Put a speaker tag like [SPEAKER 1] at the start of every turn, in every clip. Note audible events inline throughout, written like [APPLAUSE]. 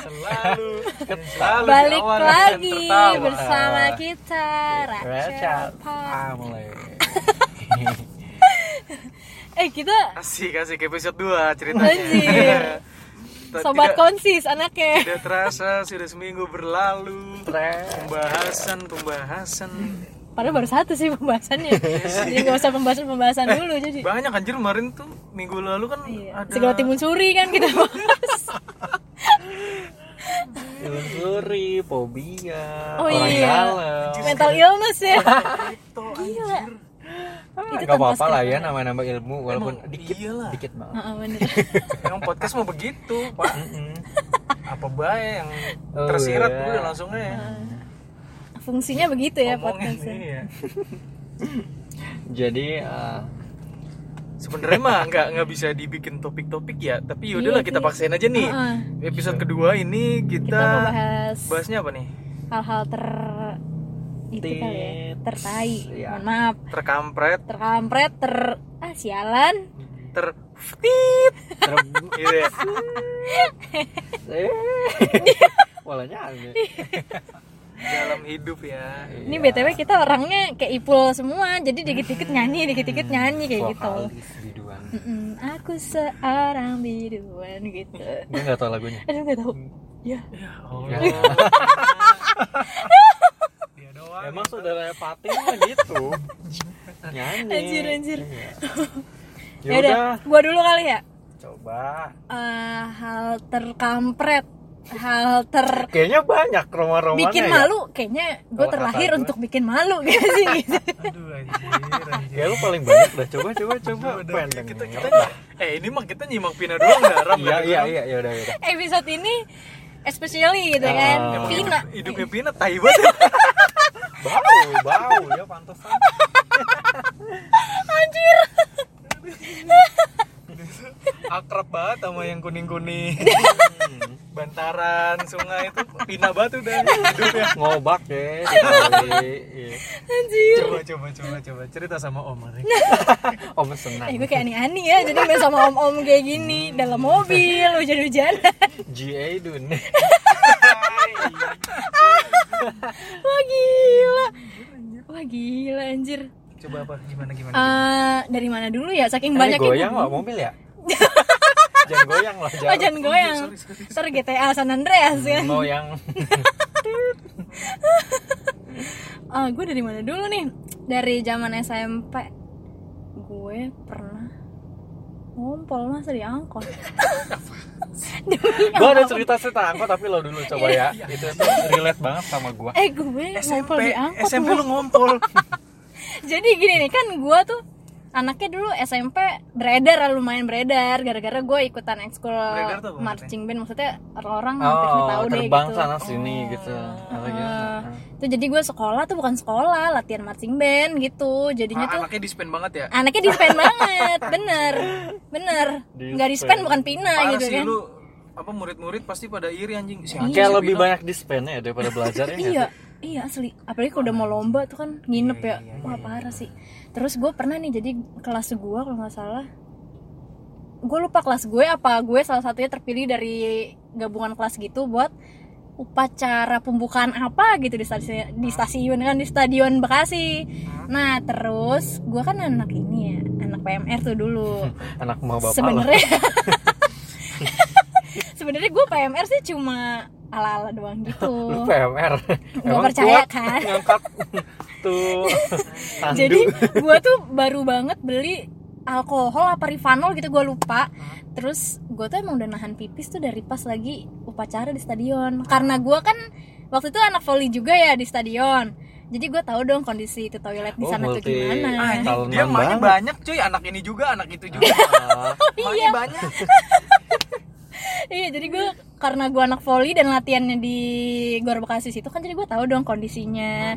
[SPEAKER 1] selalu selalu
[SPEAKER 2] Balik lagi bersama kita
[SPEAKER 3] ah mulai [LAUGHS]
[SPEAKER 2] Eh kita
[SPEAKER 1] asik asik episode 2 ceritanya
[SPEAKER 2] Anjir. [LAUGHS] Sobat
[SPEAKER 1] tidak,
[SPEAKER 2] konsis anaknya.
[SPEAKER 1] tidak terasa sudah seminggu berlalu
[SPEAKER 3] Tren.
[SPEAKER 2] Padahal baru satu sih pembahasannya. [LAUGHS] Jadi nggak usah pembahasan-pembahasan dulu jadi.
[SPEAKER 1] banyak anjir kemarin tuh minggu lalu kan
[SPEAKER 2] Iya.
[SPEAKER 1] ada
[SPEAKER 2] Segala timun suri kan kita bahas. [LAUGHS]
[SPEAKER 3] Ilmu suri, fobia,
[SPEAKER 2] Oh
[SPEAKER 3] orang
[SPEAKER 2] iya.
[SPEAKER 3] dalam.
[SPEAKER 2] Mental illness ya.
[SPEAKER 1] itu
[SPEAKER 2] Gila.
[SPEAKER 3] Ah,
[SPEAKER 2] Itu
[SPEAKER 3] Gak apa-apa lah ya
[SPEAKER 2] skrip.
[SPEAKER 3] nambah-nambah ilmu walaupun
[SPEAKER 1] Emang
[SPEAKER 3] dikit
[SPEAKER 1] iyalah.
[SPEAKER 3] dikit banget.
[SPEAKER 2] Heeh, bener. [LAUGHS]
[SPEAKER 1] emang podcast mau begitu pak apa baik yang
[SPEAKER 3] Oh,
[SPEAKER 1] tersirat
[SPEAKER 3] iya.
[SPEAKER 1] udah langsung aja
[SPEAKER 2] Fungsinya begitu ya
[SPEAKER 1] ngomongin
[SPEAKER 2] podcastnya.
[SPEAKER 1] iya. [LAUGHS]
[SPEAKER 3] Jadi eh,
[SPEAKER 1] sebenarnya mah nggak nggak bisa dibikin topik-topik ya tapi yaudahlah
[SPEAKER 2] Iya
[SPEAKER 1] kita
[SPEAKER 2] sih.
[SPEAKER 1] paksain aja nih
[SPEAKER 2] Heeh.
[SPEAKER 1] episode kedua ini
[SPEAKER 2] Kita
[SPEAKER 1] kita,
[SPEAKER 2] mau bahas
[SPEAKER 1] bahasnya apa nih
[SPEAKER 2] hal-hal ter itu kali ya, tertai.
[SPEAKER 3] Iya.
[SPEAKER 2] Mohon maaf.
[SPEAKER 1] terkampret
[SPEAKER 2] Terkampret, ter ah sialan.
[SPEAKER 1] ter tit
[SPEAKER 3] ter-
[SPEAKER 1] gitu ya [LAUGHS]
[SPEAKER 3] eh, [LAUGHS] polanya aneh.
[SPEAKER 1] Dalam hidup ya
[SPEAKER 2] Ini
[SPEAKER 3] Iya.
[SPEAKER 2] BTW kita orangnya kayak ipul semua, jadi dikit-dikit nyanyi, dikit-dikit nyanyi kayak gitu.
[SPEAKER 3] Biduan.
[SPEAKER 2] Mm-mm, aku seorang biduan gitu.
[SPEAKER 3] Gue gak tau lagunya.
[SPEAKER 2] Aduh nggak tahu. Ya.
[SPEAKER 1] ya
[SPEAKER 3] Ya.
[SPEAKER 1] dia [LAUGHS] doang
[SPEAKER 3] Emang saudaranya Patin mah gitu. Nyanyi.
[SPEAKER 2] Anjir, anjir.
[SPEAKER 3] Ya
[SPEAKER 2] Ya udah,
[SPEAKER 3] udah,
[SPEAKER 2] gua dulu kali ya.
[SPEAKER 3] coba.
[SPEAKER 2] Eh, hal terkampret, hal ter
[SPEAKER 3] Kayaknya banyak rumah-rumahnya
[SPEAKER 2] bikin
[SPEAKER 3] ya.
[SPEAKER 2] malu kayaknya gue terlahir
[SPEAKER 3] kata gua.
[SPEAKER 2] untuk bikin malu [LAUGHS] gitu sih gitu.
[SPEAKER 1] aduh anjir anjir
[SPEAKER 3] Kayak lu paling banyak dah. Coba coba coba pendeng.
[SPEAKER 1] kita kita eh ini mah kita nyimak pina doang nggak Ram?
[SPEAKER 3] Iya iya iya ya udah ya udah.
[SPEAKER 2] episode ini especially gitu
[SPEAKER 3] Ah.
[SPEAKER 2] kan
[SPEAKER 1] Emang
[SPEAKER 2] Pina
[SPEAKER 1] hidup- hidupnya Pina tai banget ya.
[SPEAKER 3] Bau bau ya pantesan. [LAUGHS]
[SPEAKER 2] anjir [LAUGHS]
[SPEAKER 1] akrab banget sama yang kuning-kuning [LAUGHS] bantaran sungai itu Pina banget udah hidupnya
[SPEAKER 3] Ngobak. Iya. [LAUGHS]
[SPEAKER 2] anjir
[SPEAKER 1] coba coba coba coba cerita sama Om Ari
[SPEAKER 3] Om senang.
[SPEAKER 2] eh gue kayak aneh-aneh ya jadi main sama om-om kayak gini dalam mobil hujan-hujanan
[SPEAKER 3] GA Dun.
[SPEAKER 2] wah gila wah gila anjir
[SPEAKER 1] coba apa gimana gimana
[SPEAKER 2] Eh, dari mana dulu ya saking
[SPEAKER 3] Ini
[SPEAKER 2] banyaknya
[SPEAKER 3] goyang nggak mobil ya? [LAUGHS] jangan goyang lah
[SPEAKER 2] oh jangan goyang
[SPEAKER 1] sorry, sorry,
[SPEAKER 2] ntar GTA San Andreas kan
[SPEAKER 3] Mau yang
[SPEAKER 2] Ah, [LAUGHS] gue dari mana dulu nih? Dari zaman SMP. Gue pernah ngompol masa di angkot. [LAUGHS]
[SPEAKER 3] Gue ada cerita cerita angkot tapi lo dulu coba ya. Itu tuh relate banget sama gue.
[SPEAKER 2] Eh, gue
[SPEAKER 1] SMP
[SPEAKER 2] ngompol di angkot.
[SPEAKER 1] SMP lu ngompol
[SPEAKER 2] Jadi gini nih kan gue tuh anaknya dulu SMP beredar lumayan beredar gara-gara gue ikutan ekskul marching band maksudnya orang hampir
[SPEAKER 3] Oh,
[SPEAKER 2] tahu deh
[SPEAKER 3] terbang
[SPEAKER 2] gitu.
[SPEAKER 3] sana sini gitu. Atau
[SPEAKER 2] Eh,
[SPEAKER 3] gimana?
[SPEAKER 2] itu jadi gue sekolah tuh bukan sekolah latihan marching band gitu jadinya
[SPEAKER 1] Ah,
[SPEAKER 2] tuh
[SPEAKER 1] anaknya dispen banget ya
[SPEAKER 2] anaknya dispen banget bener bener
[SPEAKER 3] Dispen.
[SPEAKER 2] nggak dispen bukan pina
[SPEAKER 1] parah
[SPEAKER 2] gitu
[SPEAKER 1] sih
[SPEAKER 2] kan
[SPEAKER 1] lu apa murid-murid pasti pada iri anjing si
[SPEAKER 2] Iya.
[SPEAKER 1] anjing
[SPEAKER 3] Kayak lebih
[SPEAKER 1] Pina.
[SPEAKER 3] banyak dispen ya daripada belajar ya. nggak
[SPEAKER 2] iya? Iya asli. Apalagi kalau udah mau lomba tuh kan nginep
[SPEAKER 1] Iya,
[SPEAKER 2] ya. wah parah sih. Terus gue pernah nih jadi kelas gue kalau nggak salah gue lupa kelas gue apa gue salah satunya terpilih dari gabungan kelas gitu buat upacara pembukaan apa gitu di stasiun di stasiun kan di stadion Bekasi. Nah terus gue kan anak ini ya anak PMR tuh dulu. [LAUGHS]
[SPEAKER 3] Anak mau bapak
[SPEAKER 2] sebenarnya [LAUGHS] [LAUGHS] sebenarnya gue PMR sih cuma ala-ala doang gitu [LAUGHS]
[SPEAKER 3] Lu PMR.
[SPEAKER 2] Nggak percaya,
[SPEAKER 3] kuat
[SPEAKER 2] kan?
[SPEAKER 3] Ngangkat [LAUGHS] tuh. tandu.
[SPEAKER 2] jadi gue tuh baru banget beli alkohol apa rivanol gitu gue lupa terus gue tuh emang udah nahan pipis tuh dari pas lagi upacara di stadion karena gue kan waktu itu anak volley juga ya di stadion jadi gue tahu dong kondisi itu toilet di
[SPEAKER 3] Oh,
[SPEAKER 2] sana tuh
[SPEAKER 3] multi-
[SPEAKER 2] gimana
[SPEAKER 1] Ah, dia
[SPEAKER 3] banget.
[SPEAKER 1] banyak cuy anak ini juga anak itu juga [LAUGHS]
[SPEAKER 2] iya.
[SPEAKER 1] banyak [LAUGHS]
[SPEAKER 2] iya jadi gue karena gue anak volley dan latihannya di Gor Bekasi situ kan jadi gue tahu dong kondisinya.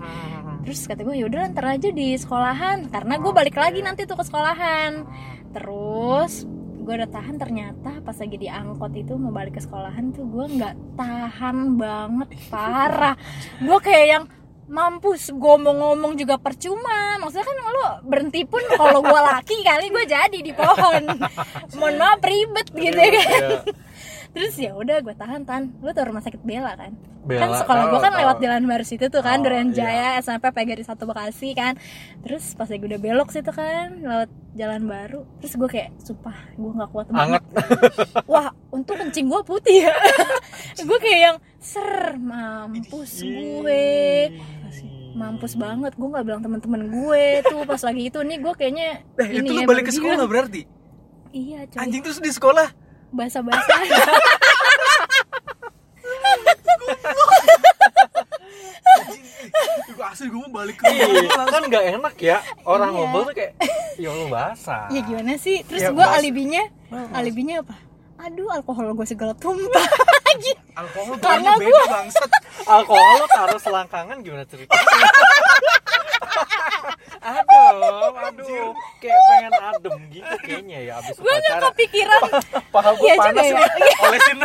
[SPEAKER 2] Terus kata gue yaudah ntar aja di sekolahan. Karena gue balik lagi nanti tuh ke sekolahan. Terus gue udah tahan ternyata pas lagi di angkot itu mau balik ke sekolahan tuh gue nggak tahan banget [LAUGHS] parah. Gue kayak yang mampus gue mau ngomong juga percuma. Maksudnya kan lo berhenti pun kalau gue laki kali gue jadi di pohon. [LAUGHS] Mohon maaf ribet gitu kan.
[SPEAKER 3] Iya.
[SPEAKER 2] Terus ya udah gue tahan tahan lu tau rumah sakit Bella kan
[SPEAKER 3] Bella,
[SPEAKER 2] kan sekolah gue
[SPEAKER 3] tahu,
[SPEAKER 2] kan
[SPEAKER 3] tahu.
[SPEAKER 2] lewat jalan baru situ tuh kan
[SPEAKER 3] Oh,
[SPEAKER 2] Durian
[SPEAKER 3] iya.
[SPEAKER 2] Jaya SMP PGRI satu Bekasi kan terus pas gue udah belok situ kan lewat jalan baru terus gue kayak sumpah gue nggak kuat banget
[SPEAKER 3] Anget. [LAUGHS]
[SPEAKER 2] wah untung kencing gue putih ya [LAUGHS] gue kayak yang ser mampus gue mampus banget gue nggak bilang teman-teman gue tuh pas lagi itu nih gue kayaknya
[SPEAKER 1] Eh, itu
[SPEAKER 2] ini
[SPEAKER 1] lu
[SPEAKER 2] ya,
[SPEAKER 1] balik ke sekolah berarti?
[SPEAKER 2] iya coy
[SPEAKER 1] Anjing terus di sekolah?
[SPEAKER 2] Basah-basah.
[SPEAKER 1] Gue asli gue mau balik ke
[SPEAKER 3] Iya,
[SPEAKER 1] rumah
[SPEAKER 3] kan nggak enak ya. Orang
[SPEAKER 2] Iya.
[SPEAKER 3] ngobrol tuh kayak ya lu basah.
[SPEAKER 2] Ya gimana sih? Terus
[SPEAKER 1] Ya,
[SPEAKER 2] gue
[SPEAKER 1] Mas.
[SPEAKER 2] alibinya alibinya apa? Aduh alkohol gue segala tumpah [LAUGHS] gitu
[SPEAKER 1] Alkohol
[SPEAKER 2] Karena
[SPEAKER 1] beda bangsat.
[SPEAKER 3] Alkohol lo taruh selangkangan gimana ceritanya [LAUGHS] aduh aduh kayak pengen adem gitu kayaknya ya abis
[SPEAKER 2] gue nggak kepikiran. [LAUGHS]
[SPEAKER 3] Paha gue
[SPEAKER 2] Iya juga
[SPEAKER 3] panas
[SPEAKER 2] ya.
[SPEAKER 3] nih
[SPEAKER 1] Olesin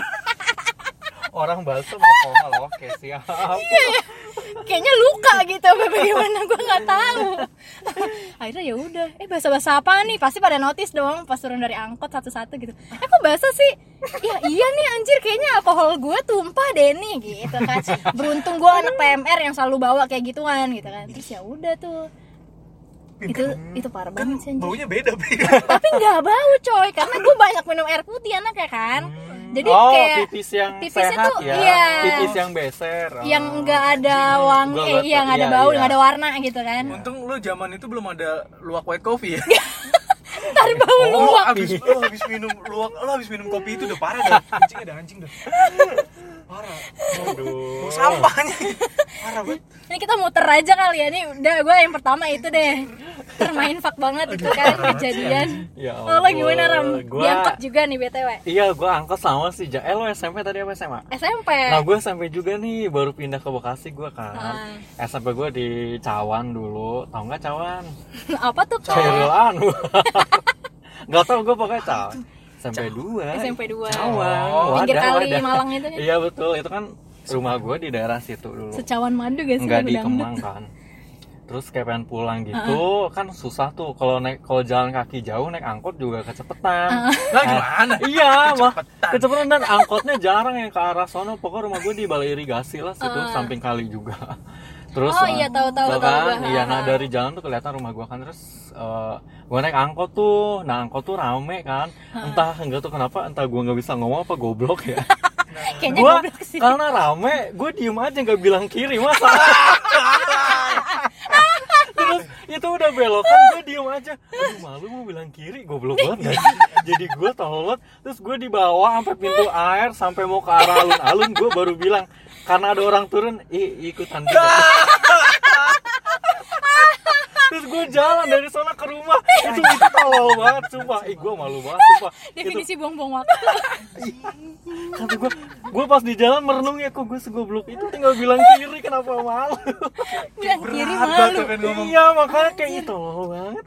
[SPEAKER 3] orang balsam alkohol oke siap.
[SPEAKER 2] Kayaknya luka gitu apa bagaimana? Gue nggak tahu. Akhirnya ya udah. Eh bahasa bahasa apa nih? Pasti pada notice dong pas turun dari angkot satu-satu gitu. Eh kok bahasa sih? Ya iya nih anjir. Kayaknya alkohol gue tumpah deh nih gitu kan. Beruntung gue anak PMR yang selalu bawa kayak gituan gitu kan. Terus ya udah tuh itu itu parah
[SPEAKER 1] Kan
[SPEAKER 2] banget sih anjir.
[SPEAKER 1] baunya beda beda [LAUGHS]
[SPEAKER 2] tapi nggak bau coy karena gue banyak minum air putih anaknya kan. Jadi
[SPEAKER 3] oh
[SPEAKER 2] kayak
[SPEAKER 3] pipis yang
[SPEAKER 2] pipisnya
[SPEAKER 3] sehat
[SPEAKER 2] tuh,
[SPEAKER 3] ya.
[SPEAKER 2] iya.
[SPEAKER 3] pipis yang beser. Oh.
[SPEAKER 2] yang nggak ada wangi eh, iya nggak ada
[SPEAKER 3] iya,
[SPEAKER 2] bau
[SPEAKER 3] iya.
[SPEAKER 2] nggak ada warna gitu kan. [LAUGHS]
[SPEAKER 1] Untung lu zaman itu belum ada luwak white coffee ya. [LAUGHS]
[SPEAKER 2] Ntar bau
[SPEAKER 1] Oh, lu
[SPEAKER 2] luwak.
[SPEAKER 1] abis, lu habis minum luwak, lu habis minum kopi itu udah parah dah. Anjing ada anjing dah Parah
[SPEAKER 3] aduh
[SPEAKER 1] sampahnya Parah banget
[SPEAKER 2] ini kita muter aja kali ya nih udah gue yang pertama itu deh termain fak banget itu kan kejadian
[SPEAKER 3] Ya
[SPEAKER 2] oh, lo gimana ram.
[SPEAKER 3] Gua-
[SPEAKER 2] diangkut juga nih btw
[SPEAKER 3] Iya, gue angkot sama sih. Ja- Eh, lo SMP tadi apa SMA?
[SPEAKER 2] SMP
[SPEAKER 3] Nah, gue SMP juga nih, baru pindah ke Bekasi gue kan.
[SPEAKER 2] Ah.
[SPEAKER 3] SMP gue di Cawan dulu. Tahu nggak Cawan? [LAUGHS]
[SPEAKER 2] apa tuh
[SPEAKER 3] Cairul Anwar. [LAUGHS] Gak tau gue pokoknya Cawan. SMP 2
[SPEAKER 2] SMP 2
[SPEAKER 3] Cawan.
[SPEAKER 2] pinggir
[SPEAKER 3] Wadah,
[SPEAKER 2] kali
[SPEAKER 3] wadah.
[SPEAKER 2] Malang itu kan
[SPEAKER 3] Iya betul, itu kan rumah gue di daerah situ dulu.
[SPEAKER 2] secawan madu gak sih
[SPEAKER 3] Enggak di? Kemang kan. Terus kayak pengen pulang gitu, kan susah tuh kalau naik kalau jalan kaki jauh naik angkot juga kecepetan.
[SPEAKER 1] Lah gimana?
[SPEAKER 3] Iya, mah
[SPEAKER 1] Kecepetan.
[SPEAKER 3] dan angkotnya jarang yang ke arah sono. Pokoknya rumah gue di balai irigasi lah situ, samping kali juga. Terus
[SPEAKER 2] Oh, iya, tahu, tahu, tahu
[SPEAKER 3] kan,
[SPEAKER 2] gua.
[SPEAKER 3] iya, nah dari jalan tuh kelihatan rumah gue kan. Terus eh gue naik angkot tuh, nah angkot tuh rame kan, entah enggak tuh kenapa, entah gue nggak bisa ngomong apa goblok ya. [LAUGHS]
[SPEAKER 2] kayaknya
[SPEAKER 3] gue
[SPEAKER 2] goblok sih.
[SPEAKER 3] karena rame, gue diem aja nggak bilang kiri masa. [LAUGHS] itu udah belokan gue diem aja. Aduh malu mau bilang kiri goblok banget gak sih? Jadi gue tolot terus gue dibawa sampai pintu air sampai mau ke arah alun-alun gue baru bilang karena ada orang turun ikutan juga [LAUGHS] terus gue jalan dari sana ke rumah. Itu itu tolol banget sumpah. Ih gue malu banget sumpah. Itu.
[SPEAKER 2] definisi buang-buang waktu.
[SPEAKER 3] Kata gue gue pas di jalan merenung ya kok gue segoblok. Itu tinggal bilang kiri kenapa malu?
[SPEAKER 2] Bilang kiri malu.
[SPEAKER 3] iya makanya kayak itu tolol banget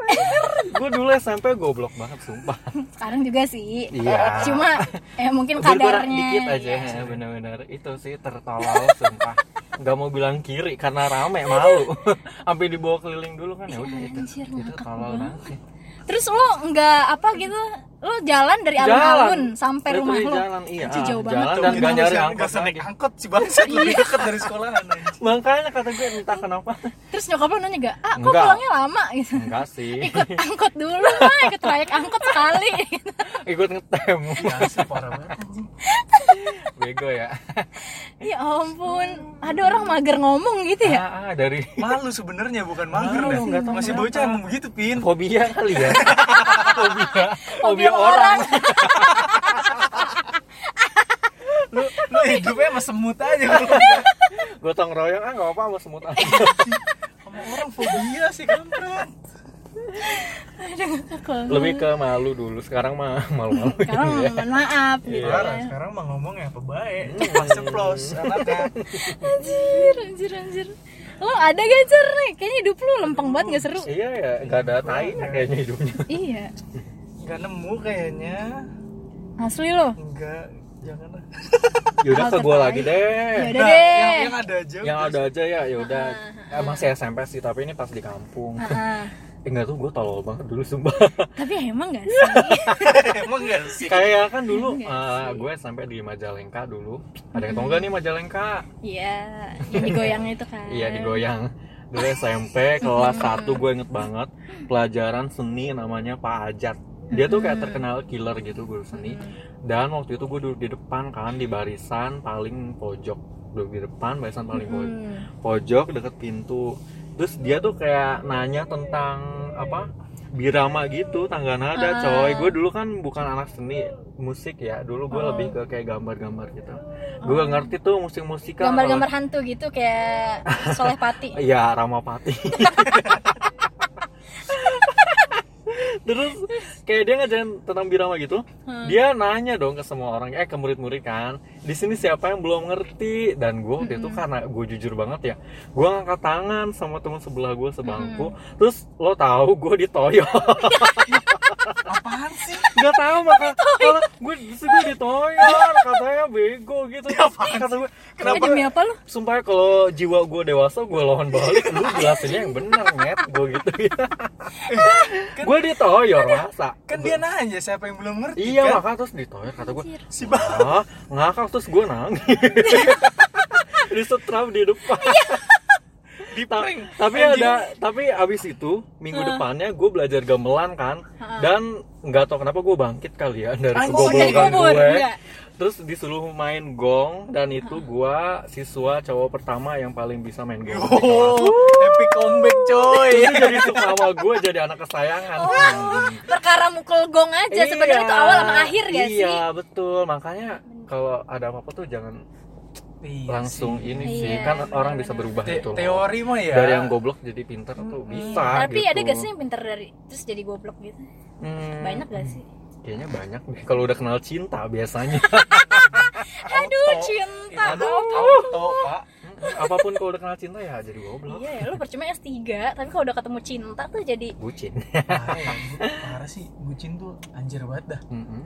[SPEAKER 3] gue dulu SMP goblok banget sumpah.
[SPEAKER 2] Sekarang juga sih.
[SPEAKER 3] Iya.
[SPEAKER 2] cuma eh mungkin kadarnya.
[SPEAKER 3] dikit aja ya bener-bener. Itu sih tertolol sumpah nggak mau bilang kiri karena rame malu. [LAUGHS] Sampai dibawa keliling dulu kan ya udah itu. Itu
[SPEAKER 2] ngakak
[SPEAKER 3] tolol
[SPEAKER 2] banget.
[SPEAKER 3] banget sih.
[SPEAKER 2] Terus lo nggak apa gitu lo jalan dari alun-alun sampai rumah lo
[SPEAKER 3] jalan iya.
[SPEAKER 2] Anjir, jauh
[SPEAKER 3] jalan
[SPEAKER 2] banget tuh.
[SPEAKER 3] dan gak nyari
[SPEAKER 1] nggak
[SPEAKER 3] angkot
[SPEAKER 1] usah naik angkot sih bangsat lebih dekat dari sekolahan
[SPEAKER 3] makanya kata gue entah kenapa.
[SPEAKER 2] Terus nyokap lo nanya gak ah kok
[SPEAKER 3] Enggak.
[SPEAKER 2] pulangnya lama? Gitu.
[SPEAKER 3] Enggak sih.
[SPEAKER 2] Ikut angkot dulu lah [LAUGHS] ikut trayek angkot sekali.
[SPEAKER 3] Ikut ngetem.
[SPEAKER 1] Ya sih parah banget anjing.
[SPEAKER 3] bego ya.
[SPEAKER 2] Ya ampun. Ada orang mager ngomong gitu ya?
[SPEAKER 3] Ah, ah, dari
[SPEAKER 1] Malu sebenarnya bukan mager
[SPEAKER 3] Malu,
[SPEAKER 1] Masih bocah emang begitu pin.
[SPEAKER 3] fobia kali ya. [LAUGHS] Fobia.
[SPEAKER 2] Fobia orang.
[SPEAKER 3] orang [LAUGHS]
[SPEAKER 1] Lu lu hidupnya sama semut aja [LAUGHS]
[SPEAKER 3] gotong royong ah nggak apa sama semut aja
[SPEAKER 1] sama orang fobia sih kampret.
[SPEAKER 3] lebih ke malu dulu sekarang mah malu-malu
[SPEAKER 2] sekarang mohon maaf gitu
[SPEAKER 3] Iya.
[SPEAKER 2] Ya.
[SPEAKER 1] sekarang mah ngomongnya apa baik. Ceplos ceplos anaknya.
[SPEAKER 2] anjir anjir anjir lo ada gak cer nih kayaknya hidup lu lempeng banget gak seru
[SPEAKER 3] iya ya nggak ada tainya kayaknya hidupnya
[SPEAKER 2] iya
[SPEAKER 1] Enggak nemu kayaknya.
[SPEAKER 2] asli lo?
[SPEAKER 1] Enggak, jangan lah. [LAUGHS]
[SPEAKER 3] yaudah ke gue lagi deh.
[SPEAKER 2] Yaudah
[SPEAKER 1] Nah,
[SPEAKER 2] deh.
[SPEAKER 1] yang, yang ada aja.
[SPEAKER 3] yang ada aja ya yaudah. Eh, masih SMP sih tapi ini pas di kampung.
[SPEAKER 2] Ah, ah. [LAUGHS]
[SPEAKER 3] eh enggak tuh gue tolol banget dulu sumpah. [LAUGHS]
[SPEAKER 2] Tapi emang gak sih?
[SPEAKER 1] Emang gak sih?
[SPEAKER 3] Kayak kan dulu
[SPEAKER 2] Enggak
[SPEAKER 3] eh,
[SPEAKER 2] sih.
[SPEAKER 3] gue sampai di Majalengka dulu. Ada yang tau nggak nih Majalengka?
[SPEAKER 2] Iya yang digoyang itu kan.
[SPEAKER 3] Iya digoyang. Dulu SMP kelas 1 gue inget banget. Pelajaran seni namanya Pak Ajat dia tuh kayak terkenal killer gitu guru seni. Dan waktu itu gue duduk di depan kan di barisan paling pojok. Duduk di depan barisan paling pojok
[SPEAKER 2] Hmm.
[SPEAKER 3] pojok deket pintu. Terus dia tuh kayak nanya tentang apa birama gitu tangga nada
[SPEAKER 2] Ah.
[SPEAKER 3] coy. Gue dulu kan bukan anak seni musik ya. Dulu gue
[SPEAKER 2] Oh.
[SPEAKER 3] lebih ke kayak gambar-gambar gitu. Gue gak ngerti tuh musik-musik
[SPEAKER 2] gambar-gambar hantu gitu kayak Soleh Pati. [LAUGHS]
[SPEAKER 3] Iya, Ramapati. [LAUGHS] Terus kayak dia ngajarin tentang birama gitu,
[SPEAKER 2] Hmm.
[SPEAKER 3] dia nanya dong ke semua orang, eh ke murid-murid kan, di sini siapa yang belum ngerti? Dan gue waktu itu
[SPEAKER 2] Hmm.
[SPEAKER 3] karena gue jujur banget ya, gue ngangkat tangan sama teman sebelah gue sebangku,
[SPEAKER 2] Hmm.
[SPEAKER 3] terus lo tahu gue ditoyok, [LAUGHS]
[SPEAKER 1] apaan sih
[SPEAKER 3] nggak tahu maka gue gue ditoyok, katanya bego gitu, [LAUGHS] kata gue,
[SPEAKER 2] eh
[SPEAKER 3] kenapa?
[SPEAKER 2] demi apa lu
[SPEAKER 3] Sumpah ya, kalau jiwa gue dewasa gue lawan balik lu jelasinnya yang benar net gue gitu [LAUGHS] ya. gue ditoyor masa.
[SPEAKER 1] kan dia nanya siapa yang belum ngerti
[SPEAKER 3] Iya
[SPEAKER 1] kan?
[SPEAKER 3] maka terus ditoyor kata gue.
[SPEAKER 1] Si bah
[SPEAKER 3] Ah, ngakak terus gue nangis. [LAUGHS] di setrap di depan. [LAUGHS]
[SPEAKER 1] di
[SPEAKER 3] Ta- tapi
[SPEAKER 1] Anjing.
[SPEAKER 3] ada tapi abis itu minggu depannya gue belajar gamelan kan
[SPEAKER 2] Ha.
[SPEAKER 3] dan nggak tau kenapa gue bangkit kali ya dari kegoblokan gue
[SPEAKER 2] enggak?
[SPEAKER 3] terus disuruh main gong dan itu gue siswa cowok pertama yang paling bisa main gong
[SPEAKER 1] oh [LAUGHS] epic comeback coy
[SPEAKER 3] itu jadi suka sama gue jadi anak kesayangan Hmm.
[SPEAKER 2] perkara mukul gong aja sebenarnya itu awal sama akhir gak sih
[SPEAKER 3] iya betul makanya kalau ada apa-apa tuh jangan
[SPEAKER 1] Iya
[SPEAKER 3] langsung
[SPEAKER 1] sih.
[SPEAKER 3] ini
[SPEAKER 2] Iya,
[SPEAKER 3] sih kan
[SPEAKER 2] benar,
[SPEAKER 3] orang bisa berubah
[SPEAKER 1] Te-
[SPEAKER 3] itu loh.
[SPEAKER 1] teori mah ya.
[SPEAKER 3] Dari yang goblok jadi pinter tuh bisa
[SPEAKER 2] tapi
[SPEAKER 3] gitu.
[SPEAKER 2] ada gak sih yang pinter dari terus jadi goblok gitu?
[SPEAKER 3] Hmm,
[SPEAKER 2] banyak gak sih?
[SPEAKER 3] Kayaknya banyak deh. Kalau udah kenal cinta biasanya. [LAUGHS]
[SPEAKER 2] Aduh cinta.
[SPEAKER 1] Aduh, auto pak.
[SPEAKER 3] Apa pun kalau udah kenal cinta ya jadi goblok.
[SPEAKER 2] Iya ya lu percuma S3 tapi kalau udah ketemu cinta tuh jadi
[SPEAKER 3] bucin.
[SPEAKER 1] Parah, ya. [LAUGHS] parah sih bucin tuh anjir banget dah.
[SPEAKER 3] Mm-mm.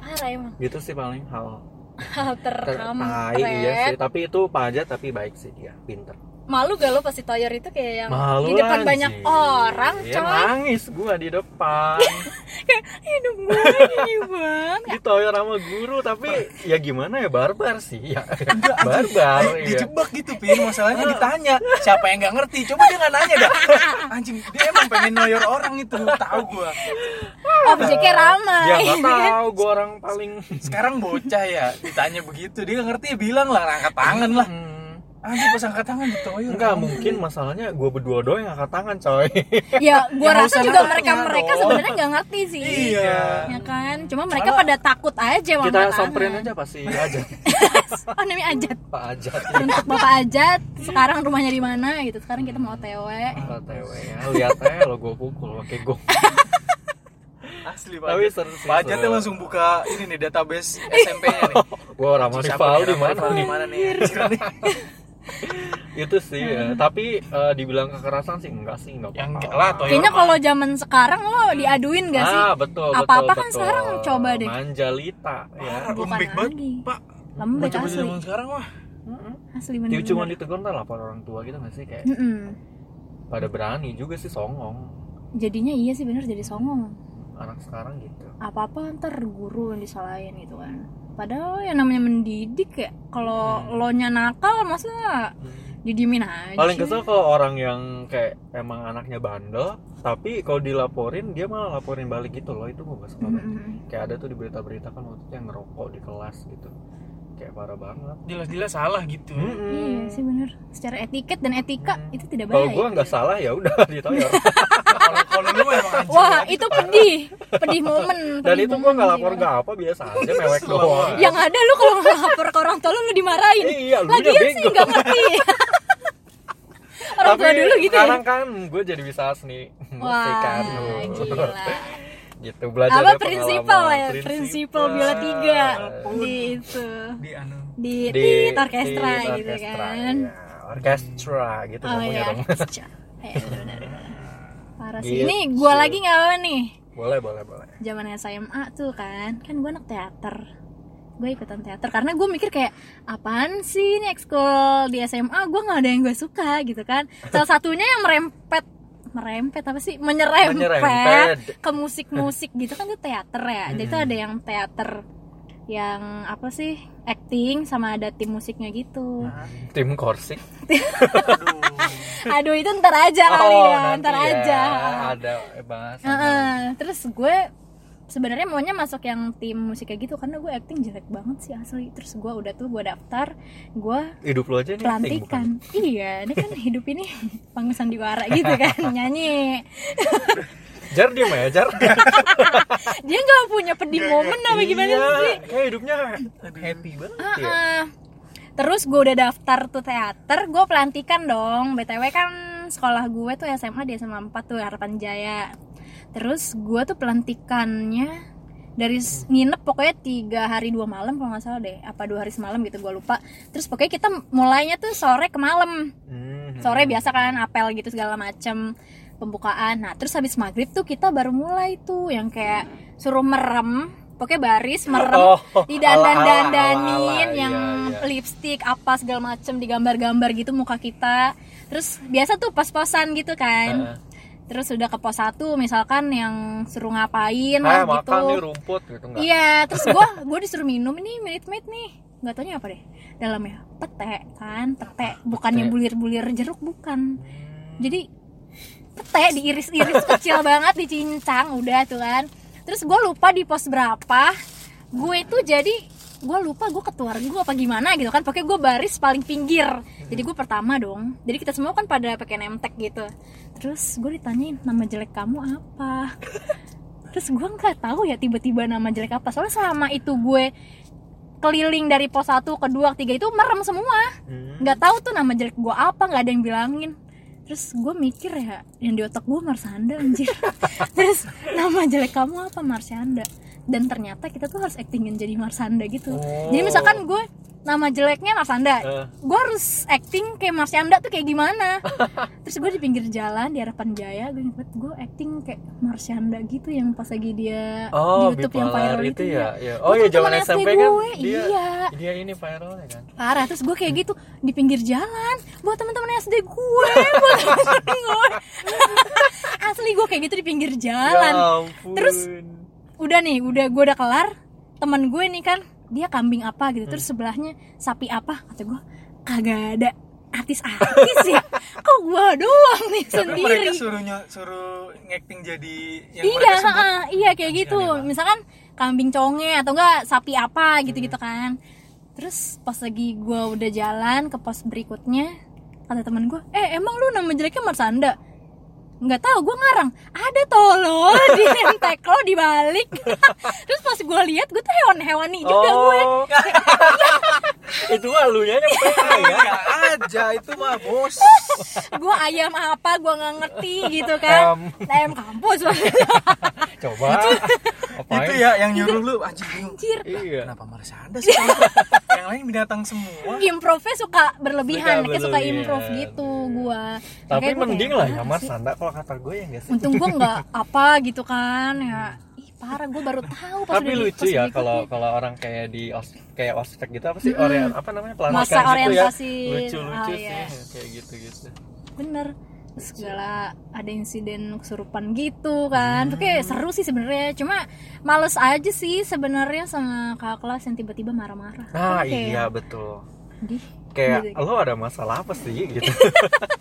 [SPEAKER 2] Parah emang.
[SPEAKER 3] Gitu sih paling hal
[SPEAKER 2] hal
[SPEAKER 3] ter-
[SPEAKER 2] terkampret
[SPEAKER 3] tai, iya sih. Tapi itu pajak tapi baik sih dia. Pinter
[SPEAKER 2] malu gak lo pasti toyor itu kayak yang
[SPEAKER 3] malu
[SPEAKER 2] di depan banyak orang
[SPEAKER 3] Iya,
[SPEAKER 2] coy.
[SPEAKER 3] nangis gua di depan. [LAUGHS]
[SPEAKER 2] Kayak hidup gue gini banget
[SPEAKER 3] ditoyor sama guru tapi ya gimana ya barbar sih. Ya barbar iya.
[SPEAKER 1] dijebak gitu pin. Masalahnya ditanya siapa yang nggak ngerti? Coba dia nggak nanya dah. [LAUGHS] Anjing dia emang pengen noyor orang itu tahu gua.
[SPEAKER 2] Objeknya ramai.
[SPEAKER 3] Ya nggak tahu gua orang paling
[SPEAKER 1] sekarang bocah ya ditanya begitu dia nggak ngerti ya bilang lah angkat tangan lah.
[SPEAKER 3] Hmm.
[SPEAKER 1] Anjing pas angkat tangan ditoyor
[SPEAKER 3] Enggak mungkin masalahnya gua berdua doang yang angkat tangan coy.
[SPEAKER 2] Ya [LAUGHS] gua
[SPEAKER 1] Ya, nggak
[SPEAKER 2] rasa juga
[SPEAKER 1] nanya
[SPEAKER 2] mereka mereka
[SPEAKER 1] dong.
[SPEAKER 2] sebenarnya nggak ngerti sih.
[SPEAKER 1] Iya.
[SPEAKER 2] Ya kan? Cuma mereka pada takut aja mau
[SPEAKER 3] kita
[SPEAKER 2] angkat
[SPEAKER 3] samperin
[SPEAKER 2] tangan.
[SPEAKER 3] aja pasti [LAUGHS] aja
[SPEAKER 2] oh namanya Ajat.
[SPEAKER 3] Pak Ajat.
[SPEAKER 2] Untuk bapak Ajat. Sekarang rumahnya di mana gitu? Sekarang kita mau TW
[SPEAKER 3] OTW ya. Lihat aja lo gua pukul pakai gong [LAUGHS]
[SPEAKER 1] asli
[SPEAKER 3] tapi
[SPEAKER 1] pak
[SPEAKER 3] seru sih
[SPEAKER 1] Pak Ajat langsung buka ini nih database SMP-nya nih.
[SPEAKER 3] Gua Rama
[SPEAKER 1] Siapa
[SPEAKER 3] rival di
[SPEAKER 1] Rama
[SPEAKER 3] mana
[SPEAKER 1] rival di mana nih? Anjir nih. [LAUGHS]
[SPEAKER 3] itu sih ya. tapi eh, dibilang kekerasan sih enggak sih enggak
[SPEAKER 1] yang lah toyor
[SPEAKER 2] kayaknya
[SPEAKER 1] mah.
[SPEAKER 2] kalau zaman sekarang lo diaduin gak sih?
[SPEAKER 3] ah betul
[SPEAKER 2] Apa-apa
[SPEAKER 3] betul,
[SPEAKER 2] kan
[SPEAKER 3] betul.
[SPEAKER 2] sekarang? Coba deh.
[SPEAKER 3] manjalita ya.
[SPEAKER 1] Parah,
[SPEAKER 2] Bukan
[SPEAKER 1] lembek banget
[SPEAKER 2] lagi.
[SPEAKER 1] pak.
[SPEAKER 2] Lembek
[SPEAKER 1] coba
[SPEAKER 2] asli.
[SPEAKER 1] zaman sekarang mah
[SPEAKER 2] asli
[SPEAKER 3] dia
[SPEAKER 2] bener
[SPEAKER 3] cuma ditegur ntar lapor orang tua gitu nggak sih kayak pada berani juga sih songong.
[SPEAKER 2] Jadinya iya sih bener jadi songong
[SPEAKER 3] anak sekarang gitu.
[SPEAKER 2] Apa apa ntar guru yang disalahin gitu kan. Padahal yang namanya mendidik ya kalau lo nya nakal masa didiemin aja
[SPEAKER 3] paling kesel kalau orang yang kayak emang anaknya bandel tapi kalau dilaporin dia malah laporin balik gitu loh itu gue gak suka banget.
[SPEAKER 2] Mm-mm.
[SPEAKER 3] kayak ada tuh di berita-berita kan waktu itu yang ngerokok di kelas gitu. Kayak parah banget.
[SPEAKER 1] Jelas-jelas salah gitu
[SPEAKER 2] iya sih bener. Secara etiket dan etika
[SPEAKER 3] Hmm.
[SPEAKER 2] itu tidak
[SPEAKER 3] kalau
[SPEAKER 2] baik
[SPEAKER 3] gue nggak salah ya udah [LAUGHS] ditoyor
[SPEAKER 1] kalau [LAUGHS] kalau lu emang anjing
[SPEAKER 2] wah itu pedih. Pedih momen
[SPEAKER 3] dan
[SPEAKER 2] pedih
[SPEAKER 3] itu gue
[SPEAKER 2] momen.
[SPEAKER 3] nggak lapor nggak apa biasa aja mewek doang.
[SPEAKER 2] yang ada lu kalau nggak lapor ke orang tua lu lu dimarahin.
[SPEAKER 3] Eh, iya lu
[SPEAKER 2] lagian sih nggak ngerti. Orang tua dulu gitu ya?
[SPEAKER 3] sekarang kan gue jadi bisa seni musik kan
[SPEAKER 2] wah
[SPEAKER 3] Tuh.
[SPEAKER 2] gila.
[SPEAKER 3] Gitu belajar
[SPEAKER 2] apa prinsipal ya? prinsipal biola tiga. Di itu.
[SPEAKER 1] di anu.
[SPEAKER 2] Di
[SPEAKER 3] di
[SPEAKER 2] tit orkestra
[SPEAKER 3] di
[SPEAKER 2] gitu
[SPEAKER 3] orkestra,
[SPEAKER 2] kan.
[SPEAKER 3] ya. orkestra gitu
[SPEAKER 2] oh
[SPEAKER 3] ngomongnya
[SPEAKER 2] ya
[SPEAKER 3] dong.
[SPEAKER 2] Ya, benar, benar. Parah sih.
[SPEAKER 3] Gitu.
[SPEAKER 2] ini gua lagi nggak apa nih?
[SPEAKER 3] Boleh boleh boleh.
[SPEAKER 2] Zaman SMA tuh kan. Kan gue anak teater. Gue ikutan teater karena gue mikir kayak apaan sih ini ekskul di SMA gue nggak ada yang gue suka gitu kan. [LAUGHS] Salah satunya yang merempet merempet apa sih? Menyerempet,
[SPEAKER 3] Menyerempet.
[SPEAKER 2] ke musik-musik gitu kan itu teater ya. Jadi itu ada yang teater yang apa sih acting sama ada tim musiknya gitu.
[SPEAKER 3] Tim korsik [LAUGHS]
[SPEAKER 2] aduh. Itu ntar aja kali ya ntar
[SPEAKER 3] ya.
[SPEAKER 2] aja.
[SPEAKER 3] Ada bahas
[SPEAKER 2] Heeh. terus gue sebenarnya maunya masuk yang tim musik kayak gitu karena gue acting jelek banget sih asli. Terus gue udah tuh gue daftar gue
[SPEAKER 3] hidup lu aja nih acting,
[SPEAKER 2] pelantikan. iya ini kan hidup ini [LAUGHS] panggung sandiwara gitu kan [LAUGHS] nyanyi
[SPEAKER 3] jar diem ya jar. [LAUGHS]
[SPEAKER 2] Dia nggak punya pedih momen apa gimana
[SPEAKER 3] Iya,
[SPEAKER 2] sih?
[SPEAKER 3] Kayak hidupnya happy banget ya.
[SPEAKER 2] Heeh. terus gue udah daftar tuh teater gue pelantikan dong. Btw kan sekolah gue tuh SMA di SMA 4 tuh Harapan Jaya. Terus gue tuh pelantikannya dari nginep pokoknya tiga hari dua malam kalau nggak salah deh apa dua hari semalam gitu gue lupa. Terus pokoknya kita mulainya tuh sore ke malam.
[SPEAKER 3] Hmm.
[SPEAKER 2] sore biasa kan apel gitu segala macem pembukaan nah terus habis maghrib tuh kita baru mulai tuh yang kayak suruh merem pokoknya baris merem
[SPEAKER 3] Oh, [LAUGHS]
[SPEAKER 2] didandan dandanin yang
[SPEAKER 3] iya, iya.
[SPEAKER 2] lipstick apa segala macem digambar-gambar gitu muka kita terus biasa tuh pas-pasan gitu kan
[SPEAKER 3] Heeh.
[SPEAKER 2] terus udah ke pos satu misalkan yang suruh ngapain
[SPEAKER 3] Ah,
[SPEAKER 2] lah
[SPEAKER 3] makan
[SPEAKER 2] gitu
[SPEAKER 3] nih rumput gitu enggak
[SPEAKER 2] Iya, terus gua [LAUGHS] gua disuruh minum ini minute maid nih. Nggak taunya apa deh. Dalamnya pete kan, pete. Bukannya bulir-bulir jeruk bukan. Jadi pete diiris-iris [LAUGHS] kecil banget dicincang udah tuh kan. Terus gua lupa di pos berapa. Gue itu jadi gue lupa gue ketua gue apa gimana gitu kan. Pakai gue baris paling pinggir. Jadi gue pertama dong. Jadi kita semua kan pada pakai nemtek gitu. Terus gue ditanyain nama jelek kamu apa? [LAUGHS] Terus gue nggak tahu ya tiba-tiba nama jelek apa. Soalnya selama itu gue keliling dari pos 1 ke 2 ke 3 itu merem semua.
[SPEAKER 3] Hmm.
[SPEAKER 2] nggak tahu tuh nama jelek gue apa nggak ada yang bilangin terus gue mikir ya yang di otak gue Marsanda anjir. [LAUGHS] Terus nama jelek kamu apa? Marsanda dan ternyata kita tuh harus actingin jadi Marsanda gitu
[SPEAKER 3] Oh.
[SPEAKER 2] jadi misalkan gue nama jeleknya Marsanda
[SPEAKER 3] Eh.
[SPEAKER 2] gue harus acting kayak Marsanda tuh kayak gimana [LAUGHS] terus gue di pinggir jalan di harapan jaya gue inget gue acting kayak Marsyanda gitu yang pas lagi dia
[SPEAKER 3] Oh,
[SPEAKER 2] di YouTube yang viral
[SPEAKER 3] itu
[SPEAKER 2] itu
[SPEAKER 3] ya.
[SPEAKER 2] ya
[SPEAKER 3] ya. Oh iya zaman
[SPEAKER 2] SD
[SPEAKER 3] SMP kan
[SPEAKER 2] gue,
[SPEAKER 3] dia
[SPEAKER 2] iya.
[SPEAKER 3] dia ini viralnya kan.
[SPEAKER 2] parah terus gue kayak gitu di pinggir jalan buat teman-teman SD gue buat [LAUGHS] temen gue [LAUGHS] asli gue kayak gitu di pinggir jalan
[SPEAKER 3] Ya ampun.
[SPEAKER 2] Terus udah nih udah gue udah kelar teman gue nih kan dia kambing apa gitu terus sebelahnya sapi apa? Kata gue kagak ada artis-artis ya. [LAUGHS] Kok gue doang nih sendiri
[SPEAKER 1] mereka suruhnya suruh ngacting jadi yang
[SPEAKER 2] iya ha-ha, iya kayak gitu. misalkan kambing conge atau enggak sapi apa gitu gitu kan. Terus pas lagi gue udah jalan ke pos berikutnya kata teman gue eh emang lu nama jeleknya Marsanda nggak tahu gue ngarang ada tolol [LAUGHS] di nemtek lo di balik [LAUGHS] terus pas gue lihat gue tuh hewan hewani juga gue
[SPEAKER 3] oh. itu mah lu ya.
[SPEAKER 1] Aja itu mah bos. [LAUGHS]
[SPEAKER 2] gue ayam apa gue nggak ngerti gitu kan ayam kampus
[SPEAKER 3] Coba. Apain?
[SPEAKER 1] itu ya yang nyuruh lu anjing bingung.
[SPEAKER 2] anjir
[SPEAKER 3] Iya.
[SPEAKER 1] Kenapa Marsanda sih? [LAUGHS] yang lain binatang semua.
[SPEAKER 2] improvnya suka berlebihan
[SPEAKER 3] Suka
[SPEAKER 2] kayak suka
[SPEAKER 3] berlebihan.
[SPEAKER 2] improv gitu gua
[SPEAKER 3] Tapi
[SPEAKER 2] Makanya
[SPEAKER 3] mending lah ya
[SPEAKER 2] "Ah,
[SPEAKER 3] Mas
[SPEAKER 2] sih."
[SPEAKER 3] Sanda kalau kata gue ya enggak sih.
[SPEAKER 2] untung gua nggak [LAUGHS] apa gitu kan ya ih parah gua baru tahu pas
[SPEAKER 3] Tapi
[SPEAKER 2] udah
[SPEAKER 3] lucu
[SPEAKER 2] pos
[SPEAKER 3] ya kalau kalau orang kayak di os, kayak ospek gitu apa sih orient apa namanya pelantikan
[SPEAKER 2] Masa
[SPEAKER 3] gitu
[SPEAKER 2] orientasi.
[SPEAKER 3] ya. Lucu-lucu
[SPEAKER 2] Ah,
[SPEAKER 3] sih
[SPEAKER 2] iya.
[SPEAKER 3] kayak gitu-gitu.
[SPEAKER 2] bener Terus segala ada insiden kesurupan gitu kan kayak seru sih sebenarnya cuma males aja sih sebenarnya sama kakak kelas yang tiba-tiba marah-marah
[SPEAKER 3] Ah
[SPEAKER 2] Kan kayak,
[SPEAKER 3] iya betul.
[SPEAKER 2] "Dih,
[SPEAKER 3] Kayak
[SPEAKER 2] gitu.
[SPEAKER 3] lo ada masalah apa sih gitu. [LAUGHS]